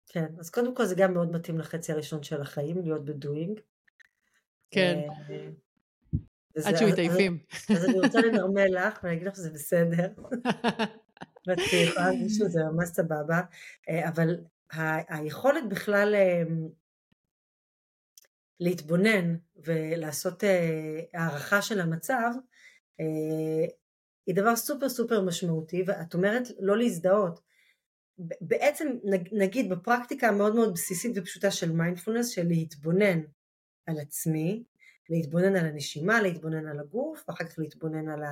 כן, אז קודם כל זה גם מאוד מתאים לחצי הראשון של החיים, להיות בדואינג.
כן,
אה,
עד
אז-
שמתעייפים.
אז אני רוצה לנרמל לך ולהגיד לך שזה בסדר. ואת יכולה להרגיש שזה ממש סבבה, אה, אבל היכולת בכלל אה, להתבונן ולעשות אה, הערכה של המצב אה, היא דבר סופר סופר משמעותי ואת אומרת לא להזדהות. בעצם נג- נגיד בפרקטיקה המאוד מאוד בסיסית ופשוטה של מיינדפולנס של להתבונן על עצמי, להתבונן על הנשימה, להתבונן על הגוף, ואחר כך להתבונן על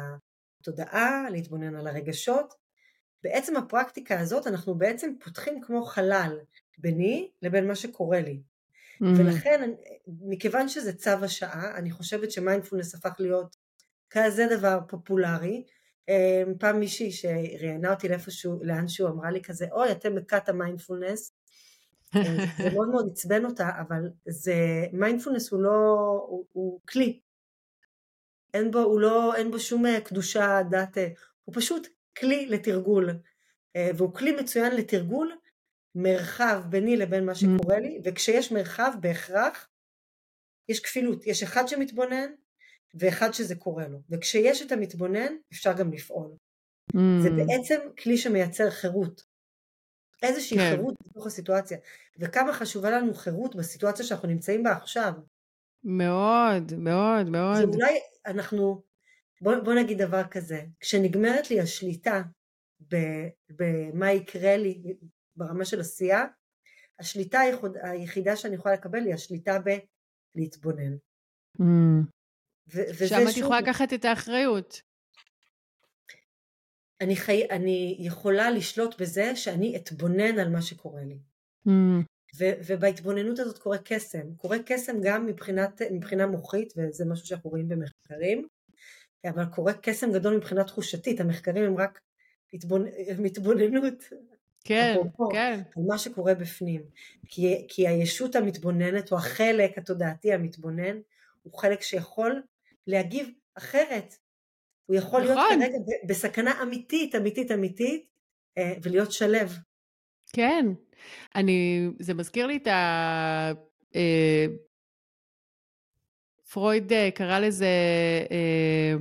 התודעה, להתבונן על הרגשות. בעצם הפרקטיקה הזאת אנחנו בעצם פותחים כמו חלל ביני לבין מה שקורה לי.
Mm,
ולכן מכיוון שזה צו השעה אני חושבת שמיינדפולנס הפך להיות כזה דבר פופולרי. אמ, פעם מישהי שראיינה אותי לאיפשהו, לאנשהו אמרה לי כזה אוי אתם בכת המיינדפולנס. אמ, זה מאוד מאוד עצבן אותה אבל זה מיינדפולנס הוא לא הוא, הוא כלי. אין בו, הוא לא, אין בו שום אה, קדושה דת, אה, הוא פשוט כלי לתרגול אה, והוא כלי מצוין לתרגול מרחב ביני לבין מה שקורה לי וכשיש מרחב בהכרח יש כפילות, יש אחד שמתבונן ואחד שזה קורה לו. וכשיש את המתבונן אפשר גם לפעול. זה בעצם כלי שמייצר חירות. איזושהי
כן.
חירות בתוך הסיטואציה. וכמה חשובה לנו חירות בסיטואציה שאנחנו נמצאים בה עכשיו.
מאוד, מאוד,
זה
מאוד.
אולי אנחנו בוא, בוא נגיד דבר כזה כשנגמרת לי השליטה במה יקרה לי ברמה של עשייה, השליטה היחידה שאני יכולה לקבל היא השליטה בלהתבונן.
Mm. שם את יכולה לקחת את האחריות.
אני, חי... אני יכולה לשלוט בזה שאני אתבונן על מה שקורה לי. Mm. ו- ובהתבוננות הזאת קורה קסם. קורה קסם גם מבחינת, מבחינה מוחית, וזה משהו שאנחנו רואים במחקרים, אבל קורה קסם גדול מבחינה תחושתית. המחקרים הם רק התבונ... התבוננות.
כן, אפרופו, כן.
על מה שקורה בפנים. כי, כי הישות המתבוננת, או החלק התודעתי המתבונן, הוא חלק שיכול להגיב אחרת. הוא יכול נכון. להיות כרגע בסכנה אמיתית, אמיתית, אמיתית, אה, ולהיות שלב.
כן, אני, זה מזכיר לי את ה... אה, פרויד אה, קרא לזה אה,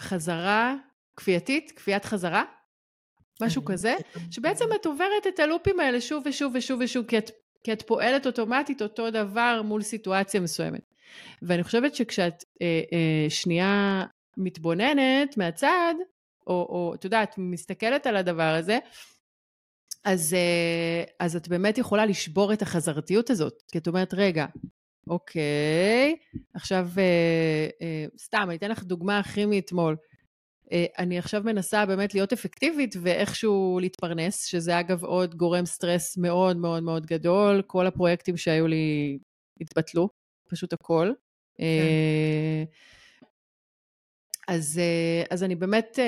חזרה כפייתית, כפיית חזרה, משהו כזה, שבעצם את עוברת את הלופים האלה שוב ושוב ושוב ושוב, כי את, כי את פועלת אוטומטית אותו דבר מול סיטואציה מסוימת. ואני חושבת שכשאת אה, אה, שנייה מתבוננת מהצד, או, או את יודעת, מסתכלת על הדבר הזה, אז, אה, אז את באמת יכולה לשבור את החזרתיות הזאת. כי את אומרת, רגע, אוקיי, עכשיו, אה, אה, סתם, אני אתן לך דוגמה הכי מאתמול. אה, אני עכשיו מנסה באמת להיות אפקטיבית ואיכשהו להתפרנס, שזה אגב עוד גורם סטרס מאוד מאוד מאוד גדול. כל הפרויקטים שהיו לי התבטלו, פשוט הכל. כן. אה, אז, אה, אז אני באמת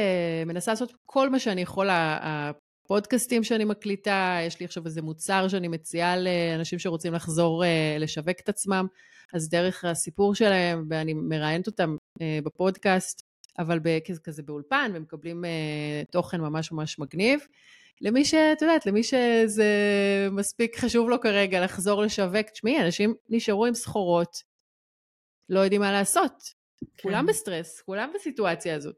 מנסה לעשות כל מה שאני יכולה. הפודקאסטים שאני מקליטה, יש לי עכשיו איזה מוצר שאני מציעה לאנשים שרוצים לחזור לשווק את עצמם, אז דרך הסיפור שלהם, ואני מראיינת אותם בפודקאסט, אבל כזה באולפן, ומקבלים תוכן ממש ממש מגניב. למי שאת יודעת, למי שזה מספיק חשוב לו כרגע לחזור לשווק, תשמעי, אנשים נשארו עם סחורות, לא יודעים מה לעשות. כן. כולם בסטרס, כולם בסיטואציה הזאת.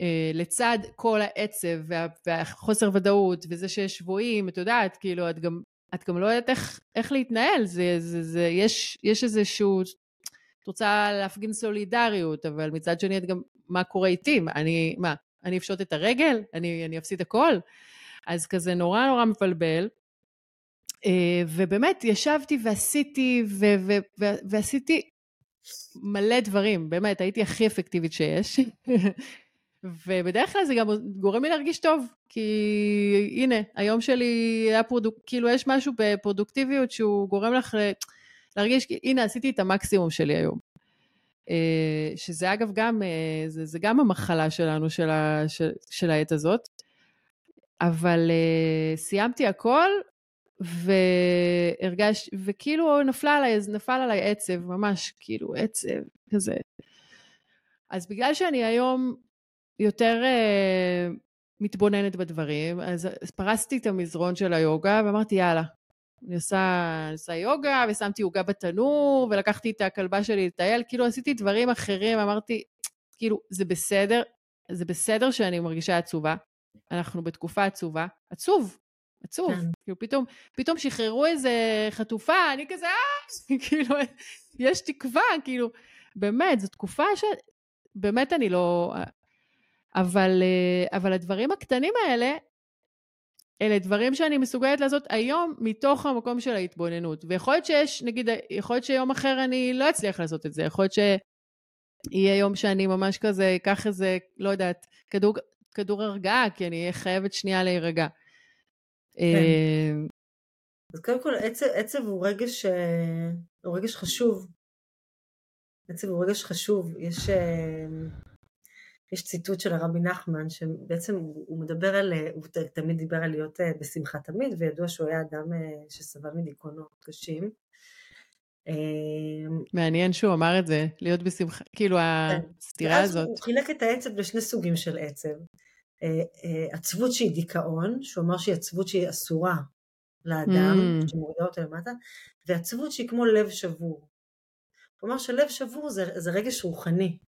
Uh, לצד כל העצב וה, והחוסר ודאות וזה שיש שבויים, את יודעת, כאילו, את גם, את גם לא יודעת איך, איך להתנהל, זה, זה, זה, יש, יש איזשהו, את רוצה להפגין סולידריות, אבל מצד שני את גם, מה קורה איתי? אני, מה, אני אפשוט את הרגל? אני, אני אפסיד הכל? אז כזה נורא נורא מבלבל. אה, ובאמת, ישבתי ועשיתי, ו- ו- ו- ועשיתי מלא דברים, באמת, הייתי הכי אפקטיבית שיש. ובדרך כלל זה גם גורם לי להרגיש טוב, כי הנה, היום שלי היה פרודוק... כאילו יש משהו בפרודוקטיביות שהוא גורם לך להרגיש, הנה, עשיתי את המקסימום שלי היום. אה, שזה אגב גם, אה, זה, זה גם המחלה שלנו, של, ה, של, של העת הזאת. אבל uh, סיימתי הכל, והרגש, וכאילו נפלה עליי, נפל עליי עצב, ממש כאילו עצב כזה. אז בגלל שאני היום יותר uh, מתבוננת בדברים, אז פרסתי את המזרון של היוגה ואמרתי, יאללה, אני עושה, אני עושה יוגה, ושמתי עוגה בתנור, ולקחתי את הכלבה שלי לטייל, כאילו עשיתי דברים אחרים, אמרתי, כאילו, זה בסדר, זה בסדר שאני מרגישה עצובה, אנחנו בתקופה עצובה, עצוב, עצוב. כן. כאילו פתאום, פתאום שחררו איזה חטופה, אני כזה, אה, כאילו, יש תקווה, כאילו, באמת, זו תקופה ש... באמת אני לא... אבל, אה, אבל הדברים הקטנים האלה, אלה דברים שאני מסוגלת לעשות היום מתוך המקום של ההתבוננות. ויכול להיות שיש, נגיד, יכול להיות שיום אחר אני לא אצליח לעשות את זה, יכול להיות שיהיה יום שאני ממש כזה, אקח איזה, לא יודעת, כדור, כדור הרגעה, כי אני אהיה חייבת שנייה להירגע. כן.
אמ, אז קודם כל עצב, עצב הוא רגש, אה, הוא רגש חשוב. עצב הוא רגש חשוב. יש, אה, יש ציטוט של הרבי נחמן שבעצם הוא מדבר על, הוא תמיד דיבר על להיות אה, בשמחה תמיד וידוע שהוא היה אדם שסבל מדיכאונות קשים.
אמ, מעניין שהוא אמר את זה, להיות בשמחה, כאילו כן. הסתירה הזאת.
הוא חילק את העצב לשני סוגים של עצב. אה, אה, עצבות שהיא דיכאון, שהוא אמר שהיא עצבות שהיא אסורה לאדם, mm. שמורידה אותה למטה, ועצבות שהיא כמו לב שבור. הוא אמר שלב שבור זה, זה רגש רוחני.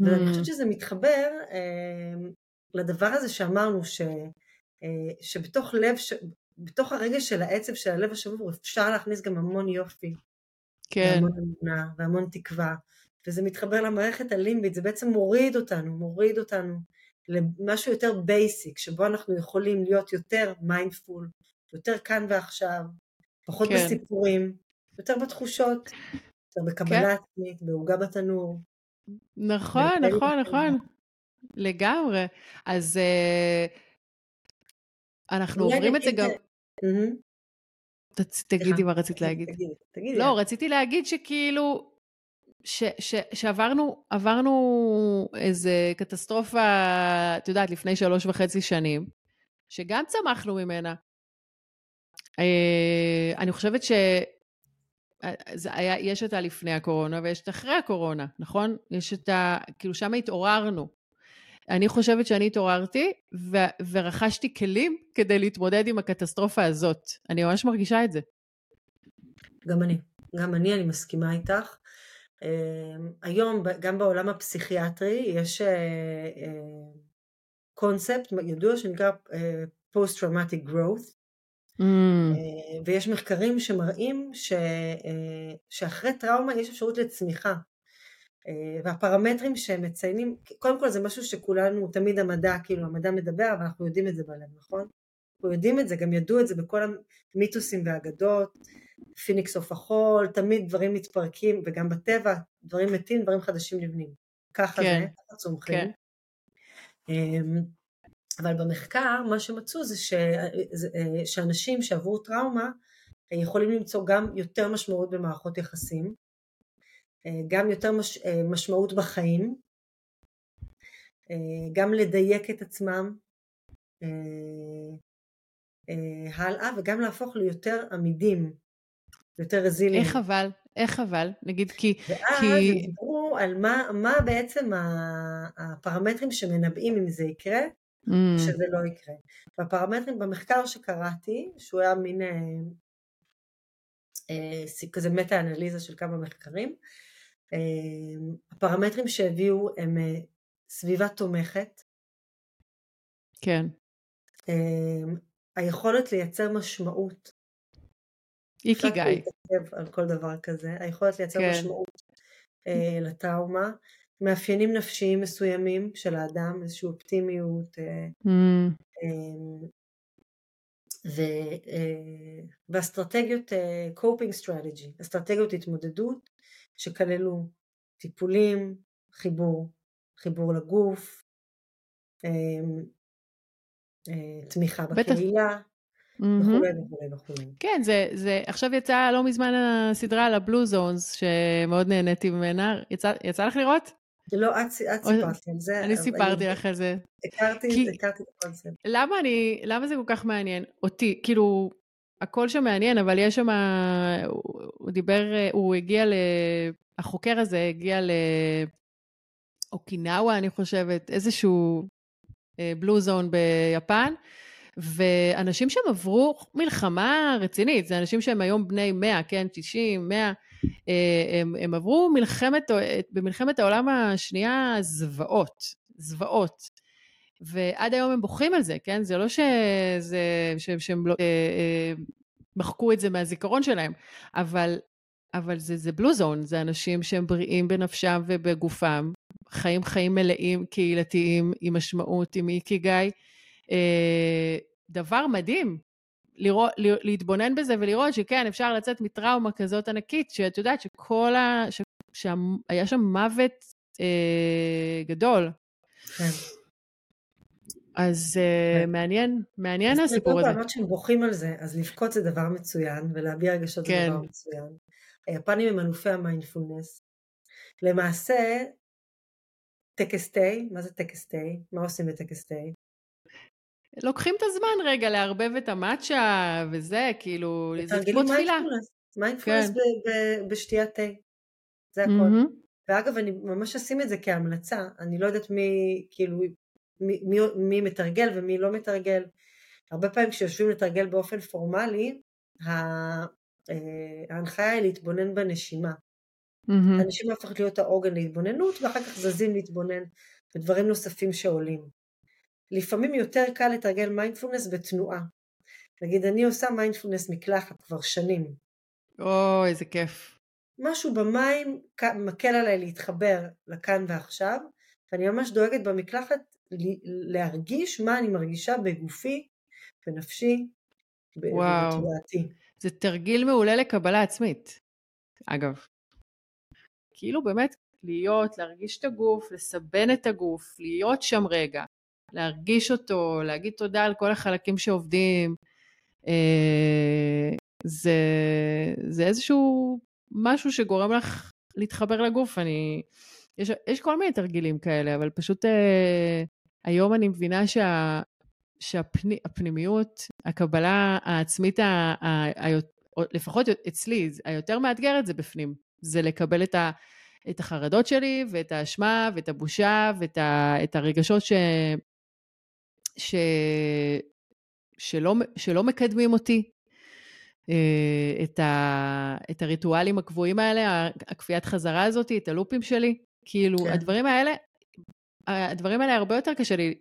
Mm. ואני חושבת שזה מתחבר אה, לדבר הזה שאמרנו, ש, אה, שבתוך לב, ש, בתוך הרגש של העצב של הלב השבור אפשר להכניס גם המון יופי.
כן.
והמון אמונה והמון תקווה. וזה מתחבר למערכת הלימבית, זה בעצם מוריד אותנו, מוריד אותנו למשהו יותר basic, שבו אנחנו יכולים להיות יותר mindful, יותר כאן ועכשיו, פחות כן. בסיפורים, יותר בתחושות, יותר בקבלה כן. עצמית, בעוגה בתנור.
נכון, נכון, נכון. לגמרי. אז uh, אנחנו עוברים את זה גם... תגידי מה רצית להגיד. תגידי. לא, רציתי להגיד שכאילו, ש, ש, שעברנו עברנו איזה קטסטרופה, את יודעת, לפני שלוש וחצי שנים, שגם צמחנו ממנה. אה, אני חושבת ש... היה, יש את הלפני הקורונה ויש את אחרי הקורונה, נכון? יש את ה... כאילו, שם התעוררנו. אני חושבת שאני התעוררתי ו- ורכשתי כלים כדי להתמודד עם הקטסטרופה הזאת. אני ממש מרגישה את זה.
גם אני. גם אני, אני מסכימה איתך. אמ, היום, גם בעולם הפסיכיאטרי, יש קונספט אה, ידוע שנקרא אה, Post-Traumatic Growth, Mm. ויש מחקרים שמראים ש, שאחרי טראומה יש אפשרות לצמיחה. והפרמטרים שהם מציינים, קודם כל זה משהו שכולנו, תמיד המדע, כאילו המדע מדבר, אבל אנחנו יודעים את זה בלב, נכון? אנחנו יודעים את זה, גם ידעו את זה בכל המיתוסים והאגדות, פיניקס עוף החול, תמיד דברים מתפרקים, וגם בטבע, דברים מתים, דברים חדשים נבנים. ככה כן. זה, ככה צומחים. כן. אבל במחקר מה שמצאו זה ש... שאנשים שעברו טראומה יכולים למצוא גם יותר משמעות במערכות יחסים, גם יותר מש... משמעות בחיים, גם לדייק את עצמם הלאה וגם להפוך ליותר עמידים, יותר רזיליים.
איך אבל? איך אבל? נגיד כי...
ואז
כי...
דיברו על מה, מה בעצם הפרמטרים שמנבאים אם זה יקרה mm. שזה לא יקרה. והפרמטרים במחקר שקראתי, שהוא היה מין אה, אה, כזה מטה-אנליזה של כמה מחקרים, אה, הפרמטרים שהביאו הם אה, סביבה תומכת.
כן.
אה, היכולת לייצר משמעות.
איקי גיא.
על כל דבר כזה, היכולת לייצר כן. משמעות אה, לטראומה, מאפיינים נפשיים מסוימים של האדם, איזושהי אופטימיות, אה, mm. אמ, ו, אה, ואסטרטגיות אה, coping strategy, אסטרטגיות התמודדות שכללו טיפולים, חיבור, חיבור לגוף, אמ, תמיכה בקהילה, וכולי וכולי וכולי.
כן, זה, זה, עכשיו יצא לא מזמן הסדרה על הבלו זונס, שמאוד נהניתי ממנה. יצא, יצא לך לראות?
לא, את, את סיפרת על זה.
אני סיפרתי לך על זה.
הכרתי זה, הכרתי את הקונספט.
למה אני, למה זה כל כך מעניין? אותי, כאילו, הכל שם מעניין, אבל יש שם, הוא, הוא דיבר, הוא הגיע ל... החוקר הזה הגיע לאוקינאווה, אני חושבת, איזשהו בלו זון ביפן, ואנשים שם עברו מלחמה רצינית, זה אנשים שהם היום בני 100, כן, 90, 100, אה, הם, הם עברו מלחמת, במלחמת העולם השנייה זוועות, זוועות. ועד היום הם בוכים על זה, כן? זה לא שזה, שהם, שהם לא, אה, אה, מחקו את זה מהזיכרון שלהם, אבל, אבל זה, זה בלו זון, זה אנשים שהם בריאים בנפשם ובגופם, חיים חיים מלאים, קהילתיים, עם משמעות, עם איקי גיא. אה, דבר מדהים, לראות, להתבונן בזה ולראות שכן, אפשר לצאת מטראומה כזאת ענקית, שאת יודעת שכל ה... ש... שהיה שם מוות אה, גדול. כן. אז אה, כן. מעניין, מעניין הסיפור הזה. אז
אמרת שהם בוכים על זה, אז לבכות זה דבר מצוין, ולהביע רגשות כן. זה דבר מצוין. היפנים הם אלופי המיינדפולנס. למעשה, טקס תה, מה זה טקס תה? מה עושים בטקס תה?
לוקחים את הזמן רגע לערבב את המאצ'ה וזה, כאילו, זה כמו תפילה.
מיינדפולנס כן. בשתיית תה, זה הכל. Mm-hmm. ואגב, אני ממש אשים את זה כהמלצה, אני לא יודעת מי, כאילו, מי, מי, מי מתרגל ומי לא מתרגל. הרבה פעמים כשיושבים לתרגל באופן פורמלי, אה, ההנחיה היא להתבונן בנשימה. Mm-hmm. הנשימה הופכת להיות העוגן להתבוננות, ואחר כך זזים להתבונן בדברים נוספים שעולים. לפעמים יותר קל לתרגל מיינדפולנס בתנועה. נגיד אני עושה מיינדפולנס מקלחת כבר שנים.
אוי, איזה כיף.
משהו במים מקל עליי להתחבר לכאן ועכשיו, ואני ממש דואגת במקלחת להרגיש מה אני מרגישה בגופי, בנפשי, ובתודעתי.
זה תרגיל מעולה לקבלה עצמית, אגב. כאילו באמת להיות, להרגיש את הגוף, לסבן את הגוף, להיות שם רגע, להרגיש אותו, להגיד תודה על כל החלקים שעובדים. אה, זה, זה איזשהו משהו שגורם לך להתחבר לגוף. אני, יש, יש כל מיני תרגילים כאלה, אבל פשוט אה, היום אני מבינה שה, שהפנימיות, הקבלה העצמית, ה, ה, ה, לפחות אצלי, היותר מאתגרת זה בפנים. זה לקבל את, ה, את החרדות שלי, ואת האשמה, ואת הבושה, ואת ה, את הרגשות ש, ש, שלא, שלא מקדמים אותי, אה, את, ה, את הריטואלים הקבועים האלה, הכפיית חזרה הזאת, את הלופים שלי. כאילו, כן. הדברים האלה, הדברים האלה הרבה יותר קשה לי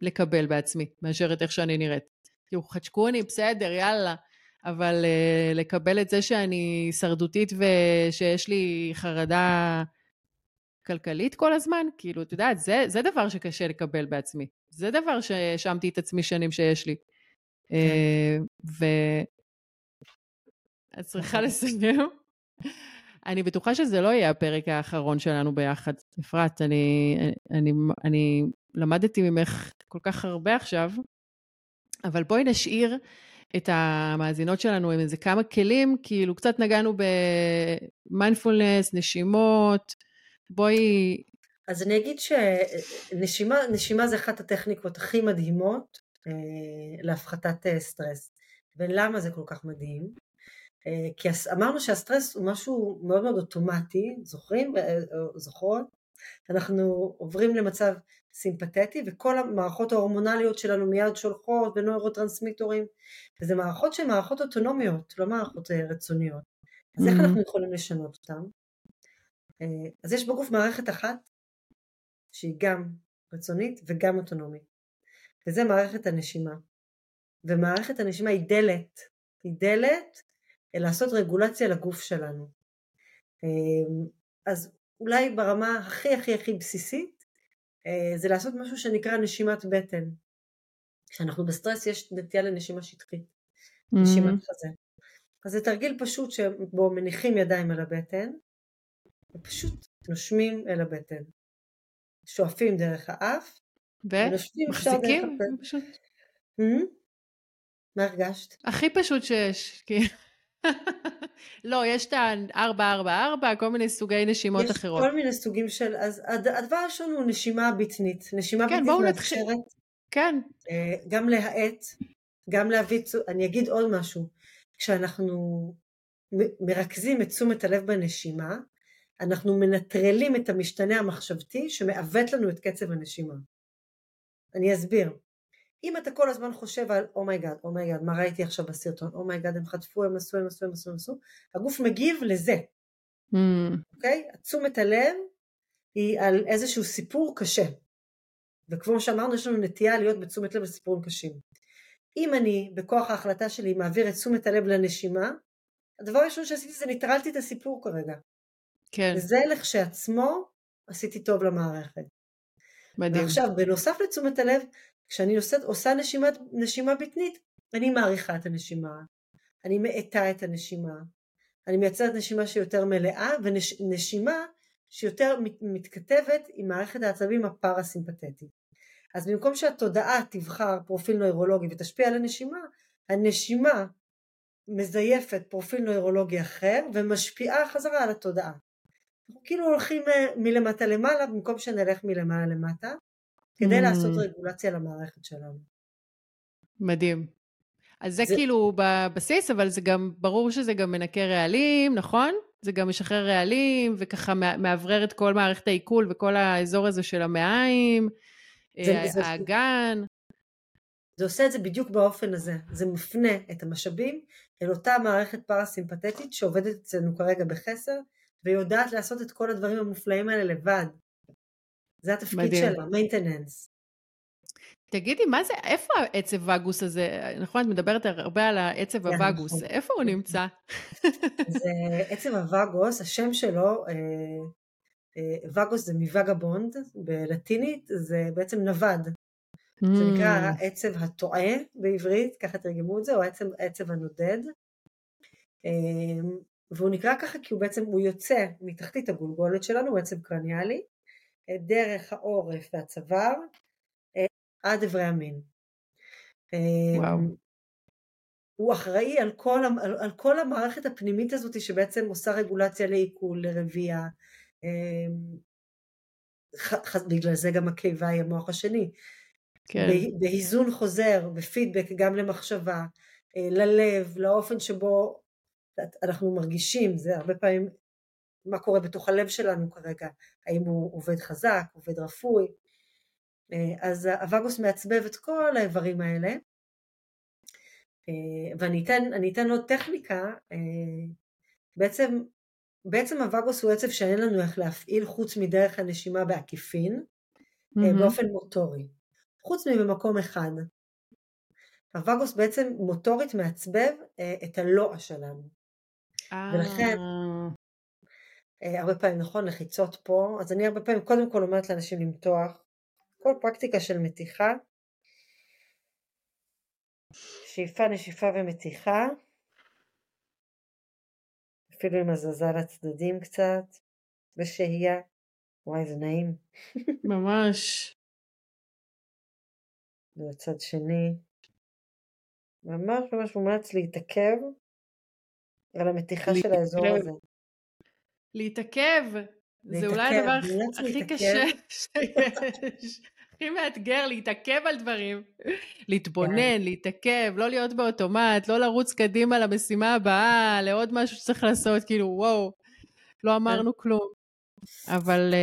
לקבל בעצמי, מאשר את איך שאני נראית. כאילו, חדשקוני, בסדר, יאללה. אבל uh, לקבל את זה שאני שרדותית ושיש לי חרדה כלכלית כל הזמן, כאילו, את יודעת, זה, זה דבר שקשה לקבל בעצמי. זה דבר שהאשמתי את עצמי שנים שיש לי. Uh, ו... את צריכה לסיים. אני בטוחה שזה לא יהיה הפרק האחרון שלנו ביחד. אפרת, אני, אני, אני למדתי ממך כל כך הרבה עכשיו, אבל בואי נשאיר את המאזינות שלנו עם איזה כמה כלים, כאילו קצת נגענו במיינדפולנס, נשימות, בואי...
אז אני אגיד שנשימה זה אחת הטכניקות הכי מדהימות אה, להפחתת אה, סטרס. ולמה זה כל כך מדהים? אה, כי אמרנו שהסטרס הוא משהו מאוד מאוד אוטומטי, זוכרים? זוכרות? אנחנו עוברים למצב סימפתטי וכל המערכות ההורמונליות שלנו מיד שולחות ונוירוטרנסמיטורים וזה מערכות שהן מערכות אוטונומיות, לא מערכות רצוניות. אז איך mm-hmm. אנחנו יכולים לשנות אותן? אז יש בגוף מערכת אחת שהיא גם רצונית וגם אוטונומית וזה מערכת הנשימה ומערכת הנשימה היא דלת, היא דלת לעשות רגולציה לגוף שלנו. אמ, אז אולי ברמה הכי הכי הכי בסיסית אה, זה לעשות משהו שנקרא נשימת בטן. כשאנחנו בסטרס יש נטייה לנשימה שטחית, mm-hmm. נשימת חזה. אז זה תרגיל פשוט שבו מניחים ידיים על הבטן ופשוט נושמים אל הבטן. שואפים דרך האף
ומחזיקים פשוט.
Mm-hmm. מה הרגשת?
הכי פשוט שיש, כאילו. לא, יש את ה-444, כל מיני סוגי נשימות
יש
אחרות.
יש כל מיני סוגים של, אז הדבר הראשון הוא נשימה בטנית. נשימה כן, בטנית מאפשרת.
כן.
אה, גם להאט, גם להביא, אני אגיד עוד משהו, כשאנחנו מרכזים את תשומת הלב בנשימה, אנחנו מנטרלים את המשתנה המחשבתי שמעוות לנו את קצב הנשימה. אני אסביר. אם אתה כל הזמן חושב על oh my god, oh אומייגאד, oh מה ראיתי עכשיו בסרטון, אומייגאד, oh הם חטפו, הם עשו, הם עשו, הם עשו, הם עשו, הגוף מגיב לזה, mm. אוקיי? Mm. Okay? תשומת הלב היא על איזשהו סיפור קשה, וכמו שאמרנו יש לנו נטייה להיות בתשומת לב לסיפורים קשים. אם אני בכוח ההחלטה שלי מעביר את תשומת הלב לנשימה, הדבר הראשון שעשיתי זה ניטרלתי את הסיפור כרגע.
כן.
וזה לכשעצמו עשיתי טוב למערכת.
מדהים.
ועכשיו בנוסף לתשומת הלב כשאני עושה, עושה נשימת, נשימה בטנית, אני מעריכה את הנשימה, אני מאטה את הנשימה, אני מייצרת נשימה שיותר מלאה ונשימה שיותר מתכתבת עם מערכת העצבים הפרסימפטית. אז במקום שהתודעה תבחר פרופיל נוירולוגי ותשפיע על הנשימה, הנשימה מזייפת פרופיל נוירולוגי אחר ומשפיעה חזרה על התודעה. אנחנו כאילו הולכים אה, מלמטה למעלה במקום שנלך מלמעלה למטה כדי mm. לעשות רגולציה למערכת שלנו.
מדהים. אז זה, זה כאילו בבסיס, אבל זה גם, ברור שזה גם מנקה רעלים, נכון? זה גם משחרר רעלים, וככה מאוורר את כל מערכת העיכול וכל האזור הזה של המעיים, זה, אה, האגן.
זה עושה את זה בדיוק באופן הזה, זה מפנה את המשאבים אל אותה מערכת פרסימפטית שעובדת אצלנו כרגע בחסר, ויודעת לעשות את כל הדברים המופלאים האלה לבד. זה התפקיד מדהים. שלה, maintenance.
תגידי, מה זה, איפה העצב וגוס הזה? נכון, את מדברת הרבה על העצב כן, הווגוס, נכון. איפה הוא נמצא?
זה עצב הווגוס, השם שלו, אה, וגוס זה מ vagabond, בלטינית זה בעצם נווד. Mm. זה נקרא העצב הטועה בעברית, ככה תרגמו את זה, או העצב, העצב הנודד. והוא נקרא ככה כי הוא בעצם, הוא יוצא מתחתית הגולגולת שלנו, הוא עצב קרניאלי, דרך העורף והצוואר, עד אברי המין. וואו. הוא אחראי על כל, על, על כל המערכת הפנימית הזאת שבעצם עושה רגולציה לעיכול, לרבייה. בגלל זה גם הקיבה היא המוח השני. כן. באיזון חוזר, בפידבק גם למחשבה, אה, ללב, לאופן שבו אנחנו מרגישים, זה הרבה פעמים מה קורה בתוך הלב שלנו כרגע, האם הוא עובד חזק, עובד רפוי, אה, אז הווגוס מעצבב את כל האיברים האלה, אה, ואני אתן, אתן עוד טכניקה, אה, בעצם, בעצם הווגוס הוא עצב שאין לנו איך להפעיל חוץ מדרך הנשימה בעקיפין, mm-hmm. באופן מוטורי, חוץ מבמקום אחד. הווגוס בעצם מוטורית מעצבב את הלוע שלנו. ולכן, הרבה פעמים נכון לחיצות פה, אז אני הרבה פעמים קודם כל אומרת לאנשים למתוח, כל פרקטיקה של מתיחה, שאיפה, נשיפה ומתיחה, אפילו עם הזזה לצדדים קצת, ושהייה, וואי זה נעים.
ממש.
לצד שני, ממש ממש מומלץ להתעכב על המתיחה של האזור הזה.
להתעכב זה אולי הדבר הכי קשה שיש. הכי מאתגר להתעכב על דברים. להתבונן, כן. להתעכב, לא להיות באוטומט, לא לרוץ קדימה למשימה הבאה, לעוד משהו שצריך לעשות, כאילו, וואו, לא אמרנו כלום. אבל...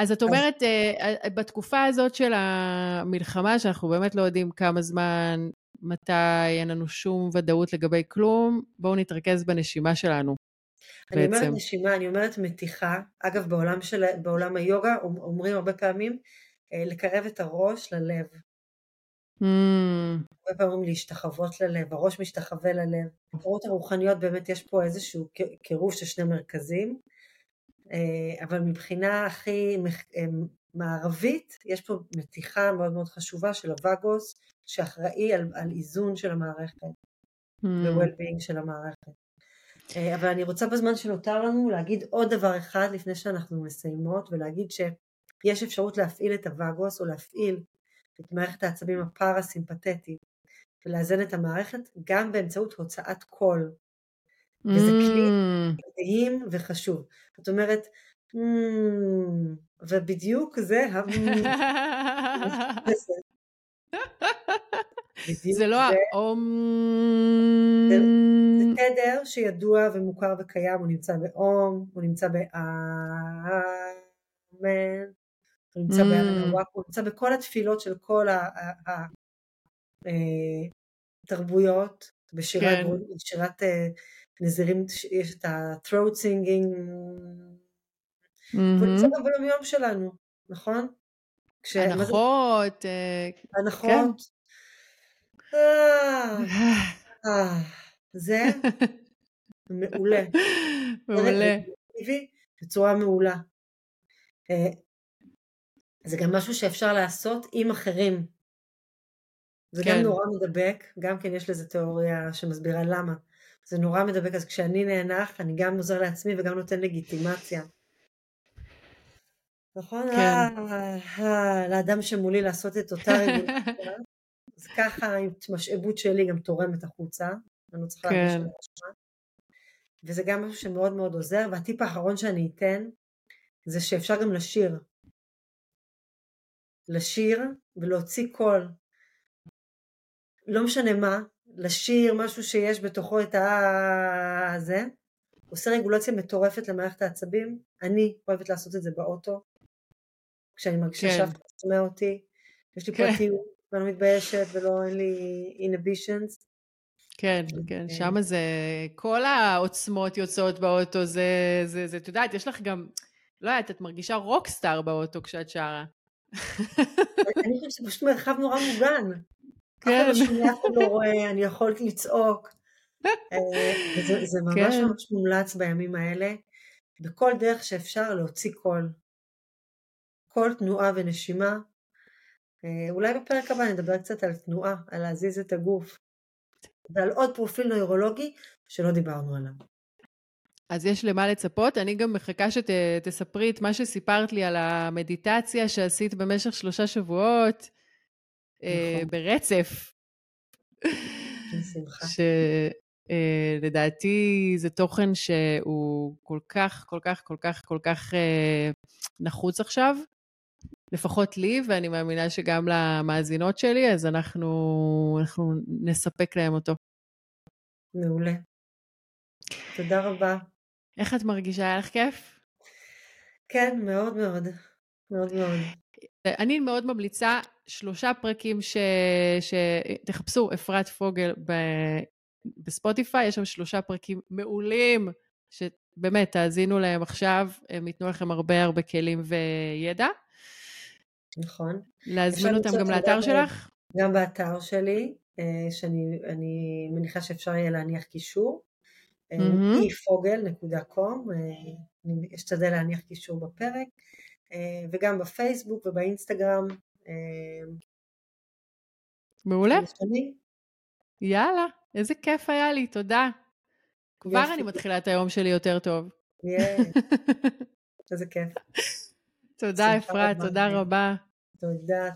אה, אז את אומרת, אה, בתקופה הזאת של המלחמה, שאנחנו באמת לא יודעים כמה זמן, מתי, אין לנו שום ודאות לגבי כלום, בואו נתרכז בנשימה שלנו.
אני בעצם. אומרת נשימה, אני אומרת מתיחה. אגב, בעולם, של, בעולם היוגה אומרים הרבה פעמים אה, לקרב את הראש ללב. Mm. הרבה פעמים להשתחוות ללב, הראש משתחווה ללב. בקורות הרוחניות באמת יש פה איזשהו קירוב של שני מרכזים, אה, אבל מבחינה הכי אה, מערבית, יש פה מתיחה מאוד מאוד חשובה של הווגוס, שאחראי על, על איזון של המערכת, mm. ו-well-being של המערכת. אה, אבל אני רוצה בזמן שנותר לנו להגיד עוד דבר אחד לפני שאנחנו מסיימות ולהגיד שיש אפשרות להפעיל את הווגוס או להפעיל את מערכת העצבים הפרסימפטית ולאזן את המערכת גם באמצעות הוצאת קול. וזה כלי mm. מדהים וחשוב. זאת אומרת, mm, ובדיוק זה
זה לא האום...
זה תדר שידוע ומוכר וקיים, הוא נמצא באום, הוא נמצא באמן, הוא נמצא באמן הוא נמצא בכל התפילות של כל התרבויות, אה, בשירת אה, נזירים יש את ה-throat singing, והוא נמצא גם שלנו, נכון?
הנחות.
אה, הנחות. אה, אה, זה מעולה.
מעולה.
בצורה מעולה. זה גם משהו שאפשר לעשות עם אחרים. זה כן. גם נורא מדבק, גם כן יש לזה תיאוריה שמסבירה למה. זה נורא מדבק, אז כשאני נאנח, אני גם עוזר לעצמי וגם נותן לגיטימציה. נכון? כן. לאדם שמולי לעשות את אותה רגולציה. אז ככה ההתמשאבות שלי גם תורמת החוצה, אני לא צריכה כן. להרגיש וזה גם משהו שמאוד מאוד עוזר, והטיפ האחרון שאני אתן, זה שאפשר גם לשיר. לשיר ולהוציא קול. לא משנה מה, לשיר משהו שיש בתוכו את הזה, עושה רגולציה מטורפת למערכת העצבים. אני אוהבת לעשות את זה באוטו, כשאני מרגישה כן. שאף אחד שומע אותי, יש לי כן. פרטיות, ואני לא מתביישת ולא אין לי inhibitions.
כן, כן, אה. שם זה, כל העוצמות יוצאות באוטו, זה, זה, זה, את יודעת, יש לך גם, לא יודעת, את מרגישה רוקסטאר באוטו כשאת שרה.
אני חושבת שזה פשוט מרחב נורא מוגן. כן. אף אחד לא רואה, אני יכולת לצעוק. אה, זה ממש כן. ממש מומלץ בימים האלה. בכל דרך שאפשר להוציא קול. כל תנועה ונשימה. אה, אולי בפרק הבא נדבר קצת על תנועה, על להזיז את הגוף, ועל עוד פרופיל נוירולוגי שלא דיברנו עליו.
אז יש למה לצפות. אני גם מחכה שתספרי את מה שסיפרת לי על המדיטציה שעשית במשך שלושה שבועות, נכון. ברצף.
בשמחה.
שלדעתי זה תוכן שהוא כל כך, כל כך, כל כך, כל כך אה, נחוץ עכשיו, לפחות לי, ואני מאמינה שגם למאזינות שלי, אז אנחנו, אנחנו נספק להם אותו.
מעולה. תודה רבה.
איך את מרגישה? היה לך כיף?
כן, מאוד מאוד. מאוד מאוד.
אני מאוד ממליצה שלושה פרקים ש... שתחפשו אפרת פוגל ב... בספוטיפיי, יש שם שלושה פרקים מעולים, שבאמת, תאזינו להם עכשיו, הם ייתנו לכם הרבה הרבה כלים וידע.
נכון.
להזמין אותם גם לאתר שלך?
גם באתר שלי, אה, שאני מניחה שאפשר יהיה להניח קישור. e-fogel.com, אה, אני אשתדל להניח קישור בפרק, אה, וגם בפייסבוק ובאינסטגרם.
מעולה. יאללה, איזה כיף היה לי, תודה. כבר אני מתחילה את היום שלי יותר טוב.
איזה כיף.
תודה אפרת, תודה רבה.
תודה.